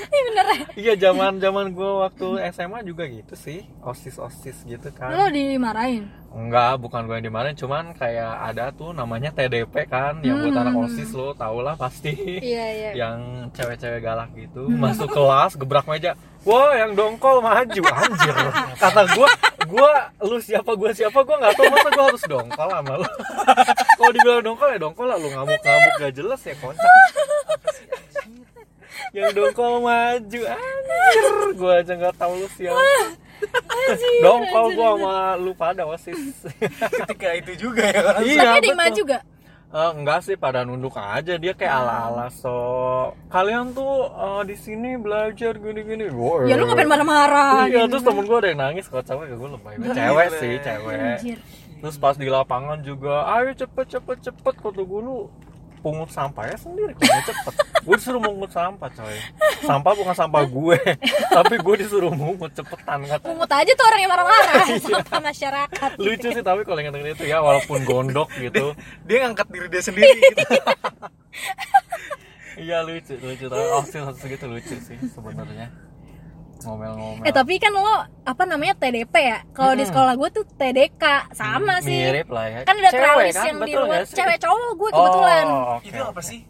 [SPEAKER 2] Ih, bener
[SPEAKER 3] iya zaman zaman gue waktu SMA juga gitu sih osis osis gitu kan.
[SPEAKER 2] lo dimarahin
[SPEAKER 3] Enggak, bukan gue yang dimarahin, cuman kayak ada tuh namanya TDP kan, yang buat anak OSIS lo tau lah pasti.
[SPEAKER 2] iya iya
[SPEAKER 3] yang cewek-cewek galak gitu, masuk kelas, gebrak meja. Wah, yang dongkol maju, anjir. Kata gue, gue, lu siapa, gue siapa, gue nggak tahu masa gue harus dongkol sama lu. [LAUGHS] Kalau dibilang dongkol ya dongkol lah, lu ngamuk-ngamuk gak jelas ya kocak. Yang dongkol maju, anjir. Gue aja nggak tahu lu siapa. Dongkol gue sama lu pada osis.
[SPEAKER 1] Ketika itu juga ya kan.
[SPEAKER 3] iya,
[SPEAKER 2] tapi ada yang
[SPEAKER 3] betul.
[SPEAKER 2] maju gak?
[SPEAKER 3] Eh, enggak sih pada nunduk aja dia kayak ala-ala so kalian tuh eh, di sini belajar gini-gini Wow.
[SPEAKER 2] ya lu ngapain marah-marah
[SPEAKER 3] iya
[SPEAKER 2] gitu
[SPEAKER 3] terus temen gue ada yang nangis kocaknya ke gue lebay cewek sih cewek
[SPEAKER 2] Anjir.
[SPEAKER 3] terus pas di lapangan juga ayo cepet cepet cepet kata gue lu pungut sampahnya sendiri kalau cepet. Gue disuruh mungut sampah coy. Sampah bukan sampah gue [LAUGHS] tapi gue disuruh mungut cepetan kata
[SPEAKER 2] Pungut aja tuh orang yang marah-marah. [LAUGHS] Sama masyarakat.
[SPEAKER 3] lucu sih tapi kalau ingat itu ya walaupun gondok gitu.
[SPEAKER 1] dia ngangkat diri dia sendiri gitu. [LAUGHS]
[SPEAKER 3] iya lucu lucu. Tapi oh sih segitu lucu sih sebenarnya ngomel-ngomel
[SPEAKER 2] Eh tapi kan lo apa namanya TDP ya? Kalau di sekolah gue tuh TDK sama sih.
[SPEAKER 3] mirip lah ya
[SPEAKER 2] Kan ada
[SPEAKER 3] Cewek
[SPEAKER 2] tralis
[SPEAKER 3] kan?
[SPEAKER 2] yang di luar cewek cowok gue kebetulan.
[SPEAKER 3] oh, oke,
[SPEAKER 1] itu apa sih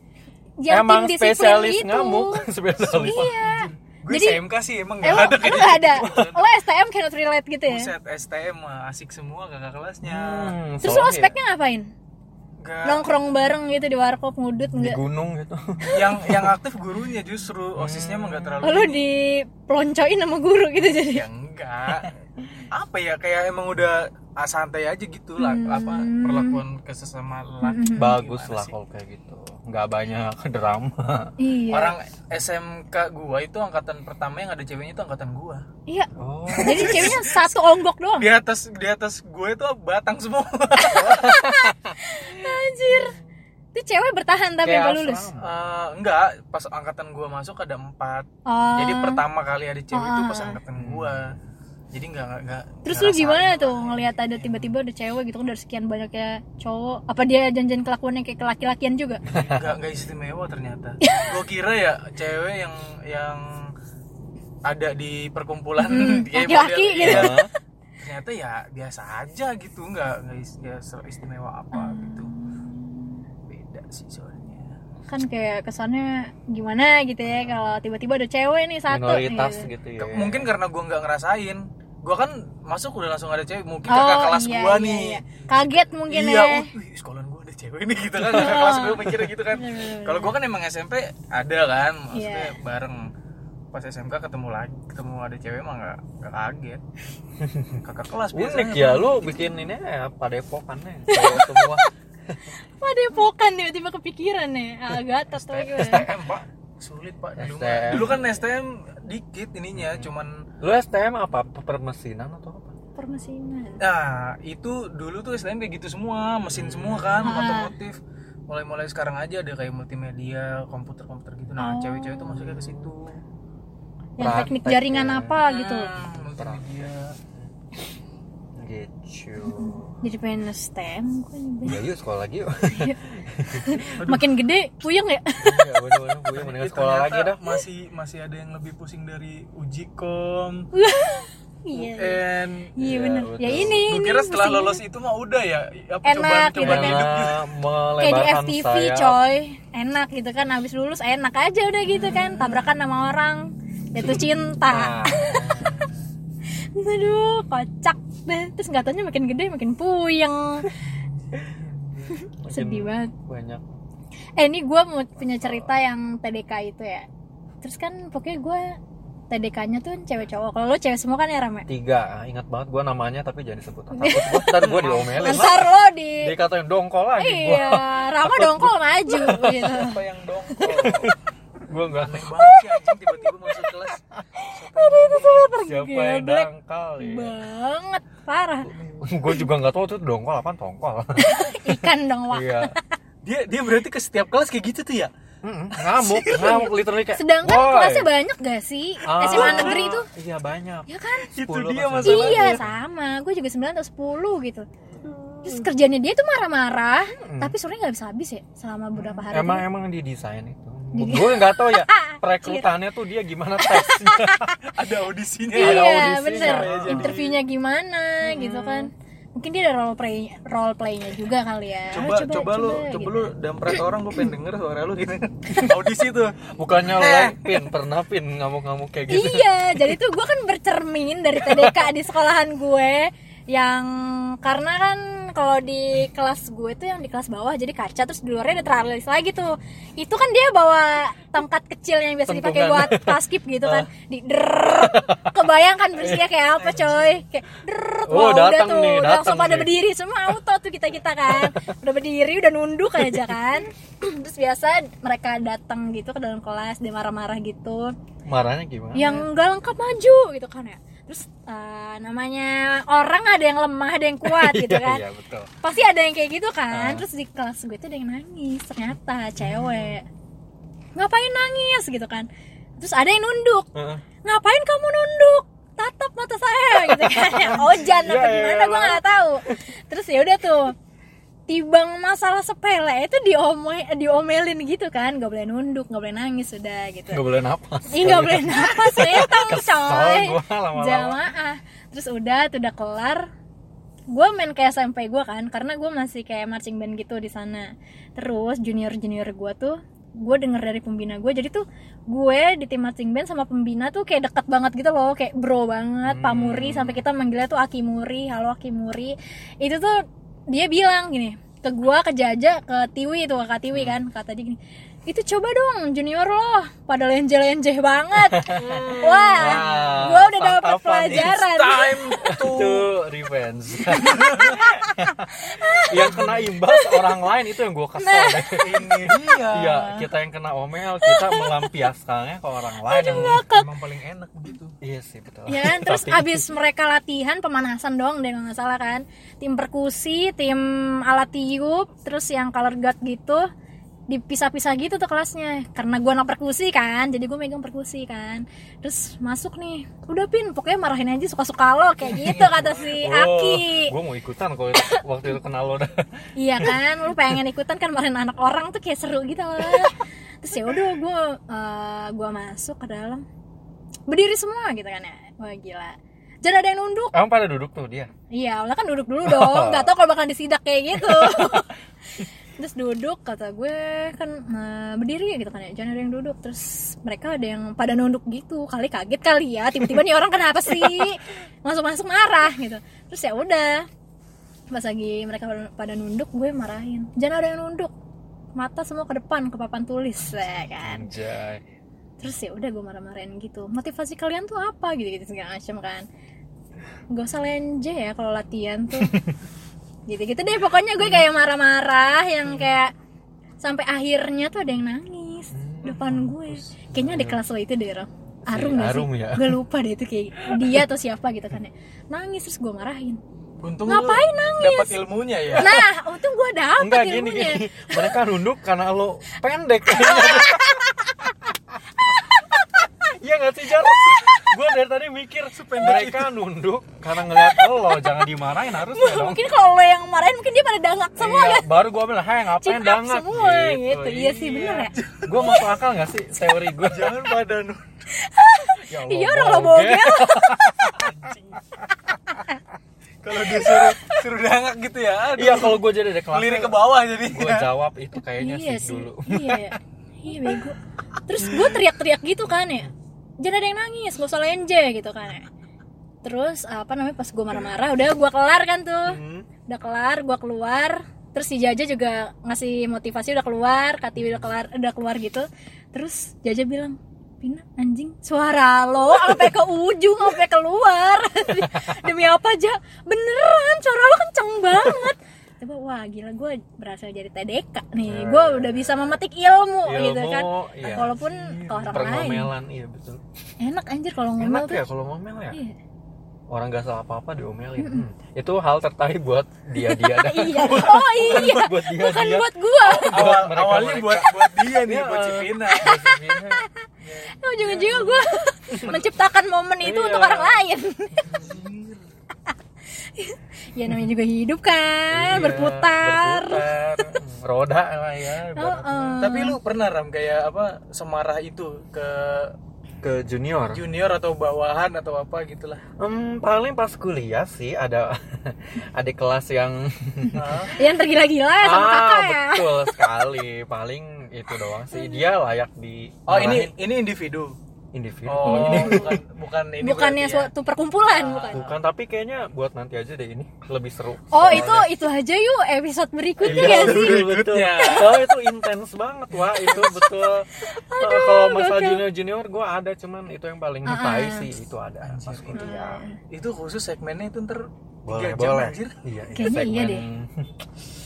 [SPEAKER 2] Yang
[SPEAKER 3] emang spesialis
[SPEAKER 2] gitu.
[SPEAKER 3] ngamuk [LAUGHS] spesialis
[SPEAKER 2] Iya.
[SPEAKER 1] gue
[SPEAKER 2] Jadi-
[SPEAKER 1] SMK sih emang
[SPEAKER 2] Eh
[SPEAKER 1] nggak
[SPEAKER 2] lo,
[SPEAKER 1] ada kayak
[SPEAKER 2] gak ada?
[SPEAKER 1] gitu. [LAUGHS]
[SPEAKER 2] Lo STM cannot relate gitu ya?
[SPEAKER 1] Buset, STM asik semua kakak kelasnya
[SPEAKER 3] Hmm,
[SPEAKER 2] Terus
[SPEAKER 3] soalnya
[SPEAKER 2] lo speknya ngapain?
[SPEAKER 1] Nggak-
[SPEAKER 2] Nongkrong bareng gitu di warkop ngudut
[SPEAKER 3] di
[SPEAKER 2] enggak?
[SPEAKER 3] gunung gitu [LAUGHS]
[SPEAKER 1] yang yang aktif gurunya justru osisnya emang nggak terlalu
[SPEAKER 2] Oh, lo dipeloncoin sama guru gitu jadi?
[SPEAKER 1] ya enggak apa ya kayak emang udah ah, santai aja gitu lah
[SPEAKER 2] Hmm.
[SPEAKER 1] apa perlakuan ke sesama lelaki
[SPEAKER 3] bagus
[SPEAKER 1] Gimana
[SPEAKER 3] lah
[SPEAKER 1] sih?
[SPEAKER 3] kalau kayak gitu nggak banyak [LAUGHS] drama
[SPEAKER 2] Iya.
[SPEAKER 1] orang SMK gua itu angkatan pertama yang ada ceweknya itu angkatan gua
[SPEAKER 2] Iya.
[SPEAKER 3] oh
[SPEAKER 2] Jadi ceweknya satu onggok doang.
[SPEAKER 1] di atas di atas gue itu batang semua [LAUGHS]
[SPEAKER 2] Anjir. Itu cewek bertahan tapi sampai lulus.
[SPEAKER 1] Eh, enggak pas angkatan gua masuk ada empat
[SPEAKER 2] Oh.
[SPEAKER 1] jadi pertama kali ada cewek itu pas
[SPEAKER 2] Ah.
[SPEAKER 1] angkatan gua jadi enggak enggak, enggak
[SPEAKER 2] Terus lu gimana tuh ngelihat ada tiba-tiba ada cewek gitu kan dari sekian banyaknya cowok? Apa dia janjian kelakuannya kayak laki-lakian juga? [LAUGHS]
[SPEAKER 1] nggak nggak istimewa ternyata gue kira ya cewek yang yang ada di perkumpulan
[SPEAKER 2] Hmm, [LAUGHS] laki-laki
[SPEAKER 1] model-
[SPEAKER 2] gitu.
[SPEAKER 1] iya. Ternyata ya biasa aja gitu nggak nggak nggak istimewa apa gitu beda sih soalnya
[SPEAKER 2] Kan kayak kesannya gimana gitu ya kalau tiba-tiba ada cewek nih satu
[SPEAKER 3] minoritas
[SPEAKER 2] gitu.
[SPEAKER 3] gitu ya
[SPEAKER 1] mungkin karena gue nggak ngerasain gue kan masuk udah langsung ada cewek mungkin
[SPEAKER 2] Oh,
[SPEAKER 1] kakak kelas
[SPEAKER 2] iya,
[SPEAKER 1] gue
[SPEAKER 2] iya,
[SPEAKER 1] nih
[SPEAKER 2] iya. Kaget mungkin
[SPEAKER 1] iya,
[SPEAKER 2] ya.
[SPEAKER 1] uh, wih, sekolahan gue ada cewek nih gitu kan kakak kelas gue mikirnya gitu kan kalau gue kan emang SMP ada kan maksudnya
[SPEAKER 2] Iya.
[SPEAKER 1] bareng pas SMK ketemu lagi ketemu ada cewek mah nggak nggak kaget kakak kelas
[SPEAKER 3] unik ya lu bikin ini ya padepokannya cowok semua [LAUGHS]
[SPEAKER 2] Padepokan tiba-tiba kepikiran nih. Agak atau gimana?
[SPEAKER 1] Sulit pak dulu.
[SPEAKER 3] STM.
[SPEAKER 1] dulu kan STM dikit ininya cuman
[SPEAKER 3] lu STM apa permesinan atau apa
[SPEAKER 2] Permesinan.
[SPEAKER 1] Nah, itu dulu tuh STM kayak gitu semua, mesin semua kan,
[SPEAKER 2] Ah.
[SPEAKER 1] otomotif. Mulai-mulai sekarang aja ada kayak multimedia, komputer-komputer gitu. Nah,
[SPEAKER 2] Oh.
[SPEAKER 1] cewek-cewek tuh masuknya ke situ.
[SPEAKER 2] Yang teknik jaringan
[SPEAKER 3] ya.
[SPEAKER 2] apa gitu.
[SPEAKER 1] Hmm, multimedia.
[SPEAKER 3] Gitu
[SPEAKER 2] Jadi pengen STEM gue nih.
[SPEAKER 3] ya yuk sekolah lagi yuk [LAUGHS]
[SPEAKER 2] Makin gede puyeng ya.
[SPEAKER 3] ya bener-bener gue mendingan sekolah lagi dah
[SPEAKER 1] Masih masih ada yang lebih pusing dari uji kom, [LAUGHS]
[SPEAKER 2] Iya.
[SPEAKER 1] UN.
[SPEAKER 2] Iya
[SPEAKER 3] Iya,
[SPEAKER 2] bener.
[SPEAKER 3] betul.
[SPEAKER 2] Ya ini.
[SPEAKER 1] Gue
[SPEAKER 2] ini
[SPEAKER 1] kira setelah
[SPEAKER 2] pusing.
[SPEAKER 1] lolos itu mah udah ya, apa
[SPEAKER 2] Enak,
[SPEAKER 1] cobaan
[SPEAKER 2] gitu
[SPEAKER 1] cobaan
[SPEAKER 2] kan.
[SPEAKER 1] hidup gitu.
[SPEAKER 3] Karena
[SPEAKER 2] kayak di FTV
[SPEAKER 3] sayap
[SPEAKER 2] coy enak gitu kan habis lulus enak aja udah gitu kan tabrakan sama orang jatuh cinta
[SPEAKER 3] nah, [LAUGHS]
[SPEAKER 2] aduh kocak deh terus nggak taunya makin gede makin puyeng. Sedih banget.
[SPEAKER 3] banyak.
[SPEAKER 2] Eh ini gue mau punya cerita yang TDK itu ya. Terus kan pokoknya gue TDK-nya tuh cewek cowok. Kalau lo cewek semua kan ya rame?
[SPEAKER 3] Tiga. Ingat banget gue namanya tapi jangan disebut [LAUGHS] takut ntar gue diomelin.
[SPEAKER 2] Ntar lo di
[SPEAKER 3] dia katain dongkol lagi
[SPEAKER 2] iya Rama dongkol maju [LAUGHS] gitu.
[SPEAKER 1] Apa yang dongkol?
[SPEAKER 3] Gue nggak
[SPEAKER 1] Aneh banget sih anjing tiba-tiba masuk kelas. [LAUGHS]
[SPEAKER 2] aduh itu
[SPEAKER 3] yang
[SPEAKER 2] tergeblek
[SPEAKER 3] dangkal ya?
[SPEAKER 2] banget parah.
[SPEAKER 3] Gue juga nggak tahu tuh dongkol apa tongkol. [LAUGHS]
[SPEAKER 2] Ikan dong wak.
[SPEAKER 3] Iya.
[SPEAKER 1] Dia dia berarti ke setiap kelas kayak gitu tuh ya?
[SPEAKER 3] Mm-mm, ngamuk [LAUGHS] ngamuk literally kayak
[SPEAKER 2] sedangkan
[SPEAKER 3] "Woi."
[SPEAKER 2] kelasnya banyak gak sih?
[SPEAKER 3] Ah,
[SPEAKER 2] SMA negeri tuh
[SPEAKER 3] iya banyak.
[SPEAKER 2] Ya kan?
[SPEAKER 1] Itu
[SPEAKER 3] 10
[SPEAKER 1] dia masalahnya.
[SPEAKER 2] iya sama. Gue juga 9 atau 10 gitu. Terus kerjanya dia tuh marah-marah tapi sebenarnya nggak bisa habis ya selama beberapa hari
[SPEAKER 3] emang
[SPEAKER 2] itu.
[SPEAKER 3] emang didesain itu?
[SPEAKER 2] Di-
[SPEAKER 3] gue nggak tahu ya [LAUGHS] perekrutannya tuh dia gimana tesnya [LAUGHS]
[SPEAKER 1] Ada audisinya.
[SPEAKER 2] iya
[SPEAKER 3] ada audisinya.
[SPEAKER 2] bener
[SPEAKER 3] Ya,
[SPEAKER 2] interviewnya gimana gitu kan mungkin dia ada role play role playnya juga kali ya
[SPEAKER 1] Coba coba, lu coba
[SPEAKER 2] gitu.
[SPEAKER 1] lu dampret orang gue pengen denger suara lu gitu. [LAUGHS] Audisi tuh.
[SPEAKER 3] bukannya lo pin pernah pin ngamuk-ngamuk kayak gitu
[SPEAKER 2] Iya, jadi tuh gue kan bercermin dari TDK di sekolahan gue yang karena kan kalau di kelas gue tuh yang di kelas bawah jadi kaca terus di luarnya ada tralis lagi tuh itu kan dia bawa tongkat kecil yang biasa dipakai buat paskip gitu kan [LAUGHS] di der kebayang kan bersihnya kayak apa coy kayak der
[SPEAKER 3] Oh,
[SPEAKER 2] udah tuh
[SPEAKER 3] nih,
[SPEAKER 2] udah langsung pada
[SPEAKER 3] nih.
[SPEAKER 2] berdiri semua auto tuh kita kita kan udah berdiri udah nunduk aja kan terus biasa mereka datang gitu ke dalam kelas dia marah-marah gitu
[SPEAKER 3] marahnya gimana
[SPEAKER 2] yang nggak lengkap maju gitu kan ya terus eh, namanya orang ada yang lemah ada yang kuat [LAUGHS] gitu kan.
[SPEAKER 3] iya betul.
[SPEAKER 2] Pasti ada yang kayak gitu kan.
[SPEAKER 3] Ah.
[SPEAKER 2] terus di kelas gue tuh ada yang nangis ternyata cewek. Ngapain nangis gitu kan. Terus ada yang nunduk.
[SPEAKER 3] Heeh.
[SPEAKER 2] ngapain kamu nunduk? Tatap mata saya gitu kan. [LAUGHS] Ojan apa
[SPEAKER 3] Ya
[SPEAKER 2] gimana gue nggak tahu. Terus ya udah tuh tibang masalah sepele itu diome diomelin gitu kan. Nggak boleh nunduk nggak boleh nangis sudah gitu.
[SPEAKER 3] Nggak boleh napas
[SPEAKER 2] Ih nggak boleh napas setong coy. Jamaah. Terus udah tuh udah kelar. Gue main ke SMP gue kan Karena gue masih kayak marching band gitu di sana. Terus junior-junior gue tuh gue denger dari pembina gue jadi tuh gue di tim marching band sama pembina tuh kayak deket banget gitu loh. Kayak bro banget pamuri sampai kita manggilnya tuh Akimuri. Halo Akimuri. Itu tuh dia bilang gini ke gue ke Jaja ke Tiwi itu kakak Tiwi kan kata dia gini itu coba dong junior lo pada lenje-lenje banget. Wah gue udah dapet
[SPEAKER 3] santapan.
[SPEAKER 2] pelajaran.
[SPEAKER 1] time. [LAUGHS]
[SPEAKER 3] Itu revenge. [LAUGHS] Yang kena imbas orang lain itu yang gue kesel
[SPEAKER 2] Nah.
[SPEAKER 1] ini dia.
[SPEAKER 3] Iya kita yang kena omel kita melampiaskannya ke orang lain yang
[SPEAKER 1] emang paling enak begitu.
[SPEAKER 3] Iya sih betul.
[SPEAKER 2] Ya kan terus
[SPEAKER 3] Tapi-
[SPEAKER 2] abis mereka latihan pemanasan dong deh nggak salah kan. Tim perkusi tim alat tiup terus yang color guard gitu dipisah-pisah gitu tuh kelasnya. Karena gua anak perkusi kan jadi gue megang perkusi kan. Terus masuk nih udah pin pokoknya marahin aja suka-suka lo kayak [LAUGHS] gitu kata si Aki.
[SPEAKER 3] gue mau ikutan kalau waktu itu kenal lo dah. [LAUGHS]
[SPEAKER 2] Iya kan lu pengen ikutan kan marahin anak orang tuh kayak seru gitu loh terus ya udah gue gua masuk ke dalam. Berdiri semua gitu kan ya. Wah gila. Jangan ada yang nunduk.
[SPEAKER 3] Emang pada duduk tuh dia?
[SPEAKER 2] Iya, awalnya kan duduk dulu dong. [LAUGHS] Gak tau kalau bakal disidak kayak gitu. Terus duduk, kata gue kan eh, berdiri gitu kan ya. Jangan ada yang duduk. Terus mereka ada yang pada nunduk gitu. Kali kaget kali ya. Tiba-tiba nih orang kenapa sih? Masuk-masuk marah gitu. Terus ya udah. Pas lagi mereka pada nunduk, gue marahin. Jangan ada yang nunduk. Mata semua ke depan, ke papan tulis, ya kan
[SPEAKER 3] anjay
[SPEAKER 2] terus ya udah gue marah-marahin gitu motivasi kalian tuh apa gitu gitu segala macam kan gak usah lenje ya kalau latihan tuh [LAUGHS] gitu gitu deh pokoknya gue kayak marah-marah yang kayak sampai akhirnya tuh ada yang nangis depan gue. Kayaknya di kelas lo itu deh Ram. Arum
[SPEAKER 3] Si
[SPEAKER 2] gak
[SPEAKER 3] Arum
[SPEAKER 2] sih?
[SPEAKER 3] ya?
[SPEAKER 2] Gue lupa deh itu kayak dia [LAUGHS] atau siapa gitu kan ya. Nangis terus gue marahin.
[SPEAKER 1] Untung
[SPEAKER 2] Ngapain nangis?
[SPEAKER 1] dapat ilmunya ya?
[SPEAKER 2] Nah untung gue dapet
[SPEAKER 3] enggak gini
[SPEAKER 2] ilmunya.
[SPEAKER 3] gini. Mereka nunduk karena lo pendek [LAUGHS] Iya gak sih Jar? Gue dari tadi mikir mereka nunduk karena ngeliat lo jangan dimarahin harusnya dong.
[SPEAKER 2] Mungkin kalau lo yang marahin mungkin dia pada dangak semua
[SPEAKER 3] Iya,
[SPEAKER 2] kan
[SPEAKER 3] baru gue bilang, hei ngapain
[SPEAKER 2] Chin up
[SPEAKER 3] dangat
[SPEAKER 2] semua gitu, Iya sih bener ya.
[SPEAKER 3] Gue masuk akal gak sih teori gue?
[SPEAKER 1] jangan pada nu-
[SPEAKER 3] Ya Allah,
[SPEAKER 2] Iya orang lo bogel.
[SPEAKER 1] Kalau disuruh suruh dangak gitu ya aduh.
[SPEAKER 3] Iya kalau gue jadi di kelas
[SPEAKER 1] lirik ke bawah jadi.
[SPEAKER 3] Gue jawab itu kayaknya
[SPEAKER 2] iya
[SPEAKER 3] sih
[SPEAKER 2] sih.
[SPEAKER 3] dulu.
[SPEAKER 2] Iya. Ya. iya bego. Terus gue teriak-teriak gitu kan ya jangan ada yang nangis gak usah lenje gitu kan ya. Terus apa namanya pas gue marah-marah udah gue kelar kan tuh.
[SPEAKER 3] Hmm.
[SPEAKER 2] udah kelar gue keluar. Terus si Jaja juga ngasih motivasi udah keluar Katiwi udah kelar udah keluar gitu. Terus Jaja bilang Pina anjing suara lo sampai ke ujung sampai keluar. [LAUGHS] Demi apa aja beneran suara lo kenceng banget coba wah gila gue berhasil jadi TDK nih. Gue udah bisa memetik ilmu, gitu
[SPEAKER 3] Ilmu,
[SPEAKER 2] kan.
[SPEAKER 3] iya.
[SPEAKER 2] walaupun ke orang lain.
[SPEAKER 3] Iya betul.
[SPEAKER 2] Enak anjir kalau ngomel
[SPEAKER 3] Enak
[SPEAKER 2] tuh.
[SPEAKER 3] ya kalau ngomel ya?
[SPEAKER 2] Iya.
[SPEAKER 3] Orang gak salah apa-apa diomelin. Hmm. Itu hal tertarik buat dia-dia. Dah. [LAUGHS]
[SPEAKER 2] iya oh iya.
[SPEAKER 3] Buat dia,
[SPEAKER 2] bukan
[SPEAKER 3] dia.
[SPEAKER 2] buat gue
[SPEAKER 1] awal
[SPEAKER 3] mereka-
[SPEAKER 1] awalnya
[SPEAKER 3] mereka.
[SPEAKER 1] buat buat dia nih
[SPEAKER 3] Iya,
[SPEAKER 1] buat si
[SPEAKER 3] eh. [LAUGHS]
[SPEAKER 1] Vina.
[SPEAKER 2] Ujung-ujungnya gue [LAUGHS] menciptakan momen itu
[SPEAKER 3] Iya.
[SPEAKER 2] untuk orang lain [LAUGHS] ya namanya juga hidup kan?
[SPEAKER 3] Iya,
[SPEAKER 2] berputar,
[SPEAKER 3] berputar. [LAUGHS] Roda lah ya
[SPEAKER 2] Oh, oh.
[SPEAKER 1] tapi lu pernah ram kayak apa semarah itu ke
[SPEAKER 3] Ke junior?
[SPEAKER 1] junior atau bawahan atau apa gitulah
[SPEAKER 3] Hmm, paling pas kuliah sih ada [LAUGHS] adik kelas yang
[SPEAKER 2] yang tergila-gila ya sama
[SPEAKER 3] ah
[SPEAKER 2] kakak ya?
[SPEAKER 3] betul sekali. Paling itu doang sih. Dia layak di
[SPEAKER 1] oh ini ini individu
[SPEAKER 3] individu
[SPEAKER 1] oh
[SPEAKER 3] Kalau ini
[SPEAKER 1] bukan bukan ini
[SPEAKER 2] bukannya
[SPEAKER 1] ya.
[SPEAKER 2] suatu perkumpulan
[SPEAKER 1] Ah,
[SPEAKER 2] bukan
[SPEAKER 3] bukan tapi kayaknya buat nanti aja deh ini lebih seru
[SPEAKER 2] oh itu itu aja yuk episode berikutnya
[SPEAKER 3] Iya,
[SPEAKER 2] gak sih
[SPEAKER 3] betul, betul.
[SPEAKER 1] Berikutnya.
[SPEAKER 3] Oh itu intens banget wah itu betul. Kalau masalah
[SPEAKER 2] gokil.
[SPEAKER 3] junior junior gue ada cuman itu yang paling nyukai sih itu ada pas kuliah.
[SPEAKER 1] itu khusus segmennya itu ntar
[SPEAKER 3] Boleh
[SPEAKER 1] jam
[SPEAKER 3] boleh.
[SPEAKER 1] anjir
[SPEAKER 3] Iya, iya,
[SPEAKER 2] Kayaknya iya
[SPEAKER 3] segmen.
[SPEAKER 2] deh.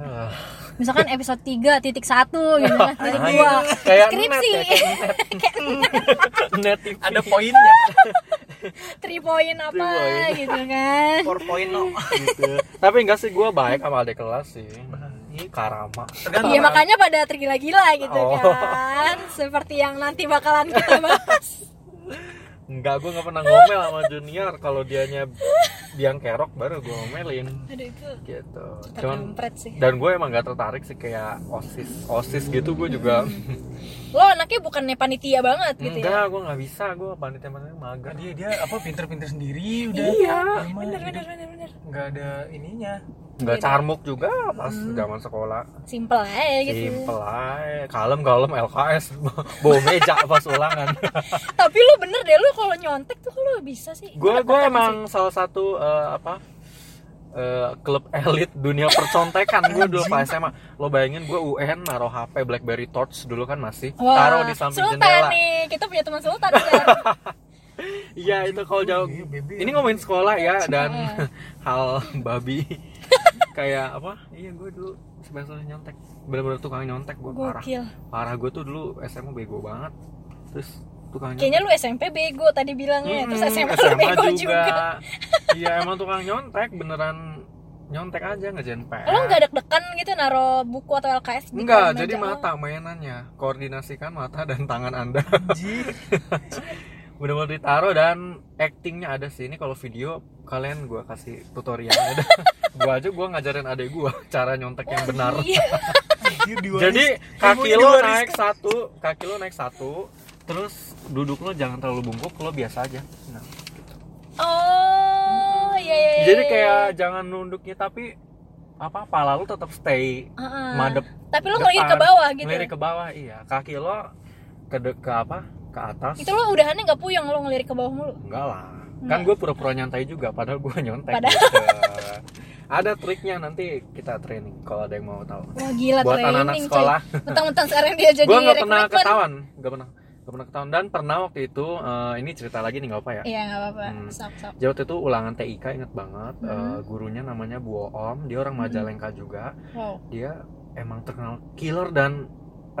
[SPEAKER 3] Ah,
[SPEAKER 2] misalkan episode 3 titik satu gitu kan titik dua
[SPEAKER 3] kayak
[SPEAKER 2] skripsi
[SPEAKER 3] net ya, kayak net. [LAUGHS] [LAUGHS] net TV.
[SPEAKER 1] ada poinnya
[SPEAKER 2] three point apa
[SPEAKER 3] Three point.
[SPEAKER 2] gitu kan
[SPEAKER 1] point no [LAUGHS]
[SPEAKER 3] gitu. Tapi enggak sih gue baik sama adik kelas sih. Ini karama.
[SPEAKER 2] Iya makanya pada tergila-gila gitu
[SPEAKER 3] Oh.
[SPEAKER 2] kan Seperti yang nanti bakalan kita bahas
[SPEAKER 3] Enggak, gue nggak pernah ngomel sama junior. Kalau dianya biang kerok baru gue ngomelin.
[SPEAKER 2] Aduh itu
[SPEAKER 3] gitu. Cuman
[SPEAKER 2] sih.
[SPEAKER 3] dan gue emang gak tertarik sih kayak osis osis gitu gue juga. [LAUGHS]
[SPEAKER 2] Lo anaknya bukannya panitia banget gitu ya?
[SPEAKER 3] Enggak gue nggak bisa. Gue panitia panitia mager.
[SPEAKER 1] Dia dia apa pinter-pinter sendiri udah
[SPEAKER 3] Iya.
[SPEAKER 1] Emang
[SPEAKER 2] Bener bener bener bener.
[SPEAKER 1] Nggak ada ininya
[SPEAKER 3] nggak carmuk juga pas zaman sekolah.
[SPEAKER 2] Simple aja gitu.
[SPEAKER 3] Simple aja. Kalem kalem LKS [LAUGHS] bawa meja pas ulangan. [LAUGHS]
[SPEAKER 2] Tapi lo bener deh lo kalau nyontek tuh lo bisa sih?
[SPEAKER 3] Gue gue emang salah satu eh, apa eh, klub elit dunia percontekan gue dulu pas SMA lo bayangin gue UN naruh HP BlackBerry Torch dulu kan masih
[SPEAKER 2] sih. Wah,
[SPEAKER 3] taruh di samping
[SPEAKER 2] Sultan
[SPEAKER 3] jendela.
[SPEAKER 2] nih. Kita punya teman Sultan [LAUGHS]
[SPEAKER 3] iya itu kalau jauh.
[SPEAKER 1] Iya,
[SPEAKER 3] ini ngomongin sekolah ya dan hal babi kayak apa? Iya gue dulu sebenarnya nyontek. Bener-bener tukang nyontek gue parah.
[SPEAKER 2] Gokil.
[SPEAKER 3] Parah gue tuh dulu SMA bego banget. Terus tukang nyontek
[SPEAKER 2] Kayaknya lu SMP bego tadi bilangnya. Terus
[SPEAKER 3] Mm,
[SPEAKER 2] SMA, lu bego juga,
[SPEAKER 3] iya emang tukang nyontek beneran nyontek aja ngerjain PR
[SPEAKER 2] Lo gak deg-degan gitu naro buku atau LKS di
[SPEAKER 3] Enggak, jadi
[SPEAKER 2] meja? lo?
[SPEAKER 3] mata mainannya. Koordinasikan mata dan tangan anda. [LAUGHS] bener-bener ditaruh dan actingnya ada sih. Ini kalau video kalian gua kasih tutorial. [LAUGHS] Ada gua aja gua ngajarin adek gua cara nyontek yang benar.
[SPEAKER 2] Iya.
[SPEAKER 3] Jadi kaki lo naik satu kaki lo naik satu terus duduk lo jangan terlalu bungkuk lo biasa aja. Nah, gitu.
[SPEAKER 2] Oh iya iya iya,
[SPEAKER 3] jadi
[SPEAKER 2] iya.
[SPEAKER 3] kayak jangan nunduknya tapi apa pala lo tetap stay
[SPEAKER 2] Heeh.
[SPEAKER 3] madep
[SPEAKER 2] Tapi lo ngelirik ke bawah gitu.
[SPEAKER 3] Ngelirik ke bawah iya. Kaki lo ke de- ke apa ke atas.
[SPEAKER 2] Itu lo udahannya gak puyeng lo ngelirik ke bawah mulu?
[SPEAKER 3] Enggak lah. Kan gue pura-pura nyantai juga padahal gue nyontek
[SPEAKER 2] Padahal-
[SPEAKER 3] gitu. [LAUGHS] ada triknya nanti kita training kalau ada yang mau tahu.
[SPEAKER 2] Wah gila
[SPEAKER 3] buat
[SPEAKER 2] training
[SPEAKER 3] anak-anak sekolah.
[SPEAKER 2] Mentang-mentang sekarang dia jadi
[SPEAKER 3] gue nggak pernah ketahuan nggak pernah nggak pernah ketahuan. Dan pernah waktu itu eh, ini cerita lagi nih nggak apa ya?
[SPEAKER 2] Iya gak apa-apa.
[SPEAKER 3] Hmm.
[SPEAKER 2] Sok
[SPEAKER 3] Jadi waktu itu ulangan TIK inget banget.
[SPEAKER 2] Hmm.
[SPEAKER 3] eh, gurunya namanya Bu Om dia orang Majalengka juga.
[SPEAKER 2] Wow.
[SPEAKER 3] Dia emang terkenal killer dan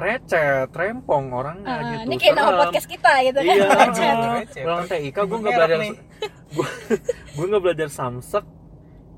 [SPEAKER 3] receh rempong orangnya
[SPEAKER 2] Ah,
[SPEAKER 3] gitu
[SPEAKER 2] Ini kayak nama podcast kita gitu kan
[SPEAKER 3] iya
[SPEAKER 2] Recet.
[SPEAKER 1] Recet.
[SPEAKER 3] ulangan TIK gue nggak belajar gue gue [LAUGHS] nggak belajar samsek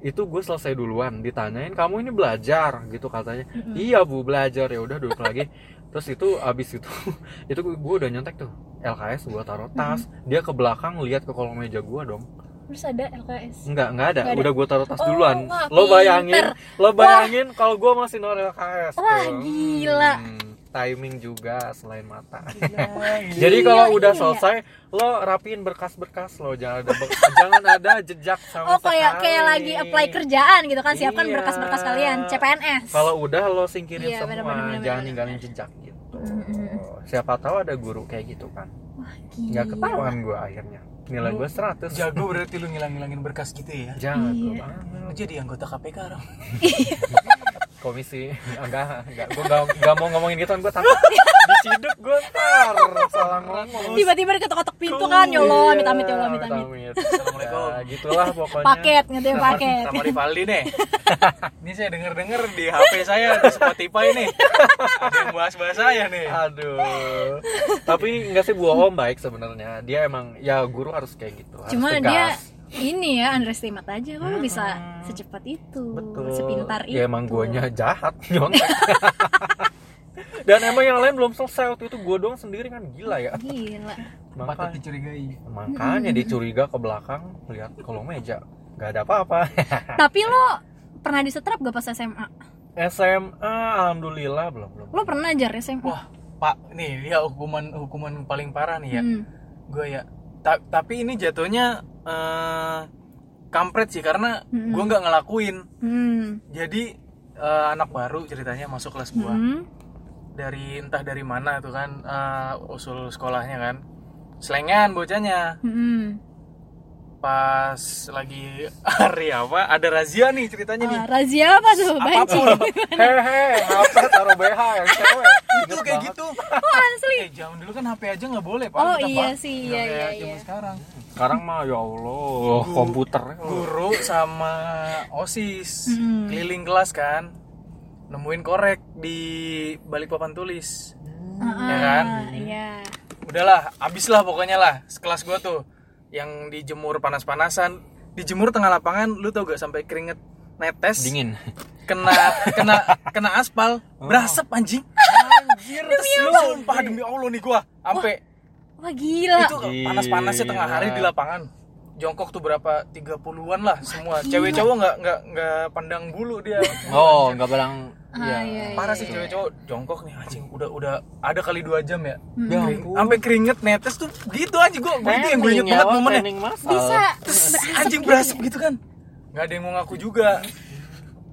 [SPEAKER 3] itu gue selesai duluan ditanyain kamu ini belajar gitu katanya iya bu belajar ya udah duduk lagi terus itu abis itu [LAUGHS] itu gue udah nyontek tuh LKS gue taruh tas dia ke belakang lihat ke kolong meja gue dong
[SPEAKER 2] Terus ada LKS
[SPEAKER 3] Enggak, enggak ada.
[SPEAKER 2] Nggak ada.
[SPEAKER 3] Udah gue taruh tas
[SPEAKER 2] Oh,
[SPEAKER 3] duluan.
[SPEAKER 2] wah,
[SPEAKER 3] lo bayangin,
[SPEAKER 2] pinter.
[SPEAKER 3] lo bayangin kalau gue masih nol LKS.
[SPEAKER 2] Wah,
[SPEAKER 3] tuh.
[SPEAKER 2] gila.
[SPEAKER 3] Hmm, timing juga selain mata.
[SPEAKER 1] Gila. [LAUGHS]
[SPEAKER 3] Jadi kalau
[SPEAKER 2] Iya,
[SPEAKER 3] udah
[SPEAKER 2] iya.
[SPEAKER 3] selesai, lo rapiin berkas-berkas lo, jangan ada [LAUGHS] jangan ada jejak sama
[SPEAKER 2] Oh kayak
[SPEAKER 3] sekali.
[SPEAKER 2] kayak lagi apply kerjaan gitu kan siapkan
[SPEAKER 3] Iya.
[SPEAKER 2] berkas-berkas kalian CPNS.
[SPEAKER 3] Kalau udah lo singkirin
[SPEAKER 2] Iya,
[SPEAKER 3] semua,
[SPEAKER 2] bener, bener, bener,
[SPEAKER 3] jangan
[SPEAKER 2] bener.
[SPEAKER 3] ninggalin jejak gitu.
[SPEAKER 2] Mm-mm.
[SPEAKER 3] Siapa tahu ada guru kayak gitu kan.
[SPEAKER 2] Wah,
[SPEAKER 3] Nggak
[SPEAKER 2] gila.
[SPEAKER 3] ketahuan gue akhirnya. Nilai gue 100.
[SPEAKER 1] jago berarti lu ngilang-ngilangin berkas gitu ya
[SPEAKER 3] Jangan
[SPEAKER 2] Iya.
[SPEAKER 1] lu jadi anggota KPK dong [LAUGHS]
[SPEAKER 3] komisi enggak enggak gue enggak, enggak mau ngomongin gitu gue takut diciduk gue ntar salah ngomong
[SPEAKER 2] Tiba-tiba ketok-ketok pintu kan, ya Allah,
[SPEAKER 3] Iya,
[SPEAKER 2] amit-amit ya Allah, amit-amit.
[SPEAKER 3] amit-amit.
[SPEAKER 1] Assalamualaikum.
[SPEAKER 3] Ya, gitulah pokoknya
[SPEAKER 2] Paket gitu ya, paket.
[SPEAKER 1] sama Rivaldi nih ini saya denger-denger di HP saya di Spotify nih ada yang bahas-bahas saya nih
[SPEAKER 3] aduh tapi enggak sih bu om baik sebenarnya dia emang ya guru harus kayak gitu harus
[SPEAKER 2] Cuma
[SPEAKER 3] tegas.
[SPEAKER 2] dia ini ya underestimate aja. Kok lu bisa
[SPEAKER 3] Hmm.
[SPEAKER 2] secepat itu,
[SPEAKER 3] betul.
[SPEAKER 2] Sepintar itu.
[SPEAKER 3] ya emang guanya jahat nyontek [LAUGHS] dan emang yang lain belum selesai. Waktu itu gue doang sendiri kan. Gila ya.
[SPEAKER 2] Gila.
[SPEAKER 1] patut
[SPEAKER 3] makanya
[SPEAKER 1] dicurigai.
[SPEAKER 3] makanya dia curiga ke belakang lihat kolong meja. Nggak ada apa-apa. [LAUGHS]
[SPEAKER 2] Tapi lo pernah disetrap gak pas SMA?
[SPEAKER 3] SMA alhamdulillah. Belum belum.
[SPEAKER 2] Lo pernah ajar SMA?
[SPEAKER 1] wah pak nih dia hukuman hukuman paling parah nih ya.
[SPEAKER 2] Hmm.
[SPEAKER 1] gue ya Ta- tapi ini jatuhnya eh, kampret sih karena
[SPEAKER 2] Mm-mm.
[SPEAKER 1] gue nggak ngelakuin
[SPEAKER 2] Hmm.
[SPEAKER 1] jadi eh, anak baru ceritanya masuk kelas gua
[SPEAKER 2] Hmm.
[SPEAKER 1] dari entah dari mana tuh kan eh, usul sekolahnya kan selengan bocahnya
[SPEAKER 2] Hmm.
[SPEAKER 1] Pas lagi [LAUGHS] hari apa ada razia nih ceritanya nih
[SPEAKER 2] Ah, razia apa tuh? Banci.
[SPEAKER 3] hehe HP taruh BH yang cewek [LAUGHS]
[SPEAKER 1] itu kayak gitu
[SPEAKER 2] Oh asli.
[SPEAKER 1] eh zaman dulu kan HP aja nggak boleh pak
[SPEAKER 2] Oh,
[SPEAKER 1] Kita,
[SPEAKER 2] iya sih, iya,
[SPEAKER 1] kayak
[SPEAKER 2] iya,
[SPEAKER 1] zaman
[SPEAKER 2] iya.
[SPEAKER 1] sekarang
[SPEAKER 3] sekarang mah ya Allah komputer
[SPEAKER 1] guru sama osis
[SPEAKER 2] Hmm.
[SPEAKER 1] keliling kelas kan nemuin korek di balik papan tulis
[SPEAKER 2] Ah,
[SPEAKER 1] Ya kan?
[SPEAKER 2] Iya.
[SPEAKER 1] udahlah abis lah pokoknya lah sekelas gua tuh yang dijemur panas-panasan dijemur tengah lapangan lu tau gak sampai keringet netes
[SPEAKER 3] Dingin.
[SPEAKER 1] kena kena kena aspal.
[SPEAKER 3] Oh.
[SPEAKER 1] berasap anjing. Anjir. Lu sumpah demi Allah nih gua. Sampai
[SPEAKER 2] Wah gila.
[SPEAKER 1] itu panas-panasnya tengah hari di lapangan jongkok tuh berapa 30-an lah semua cewek cowok nggak nggak nggak pandang bulu dia
[SPEAKER 3] Oh, nggak bilang
[SPEAKER 2] Ah,
[SPEAKER 3] ya.
[SPEAKER 2] iya, iya.
[SPEAKER 1] parah sih cewek cowok jongkok nih anjing udah udah ada kali dua jam ya
[SPEAKER 3] Ya
[SPEAKER 1] Kering-
[SPEAKER 3] ampun.
[SPEAKER 1] sampai keringet netes tuh gitu anjing gua gua itu yang gue inget
[SPEAKER 3] ya,
[SPEAKER 1] banget
[SPEAKER 3] Wak,
[SPEAKER 1] momennya.
[SPEAKER 2] Bisa
[SPEAKER 1] Terus
[SPEAKER 2] berasap
[SPEAKER 1] anjing
[SPEAKER 2] gitu
[SPEAKER 1] berasap
[SPEAKER 2] ya?
[SPEAKER 1] gitu kan nggak ada yang mau ngaku juga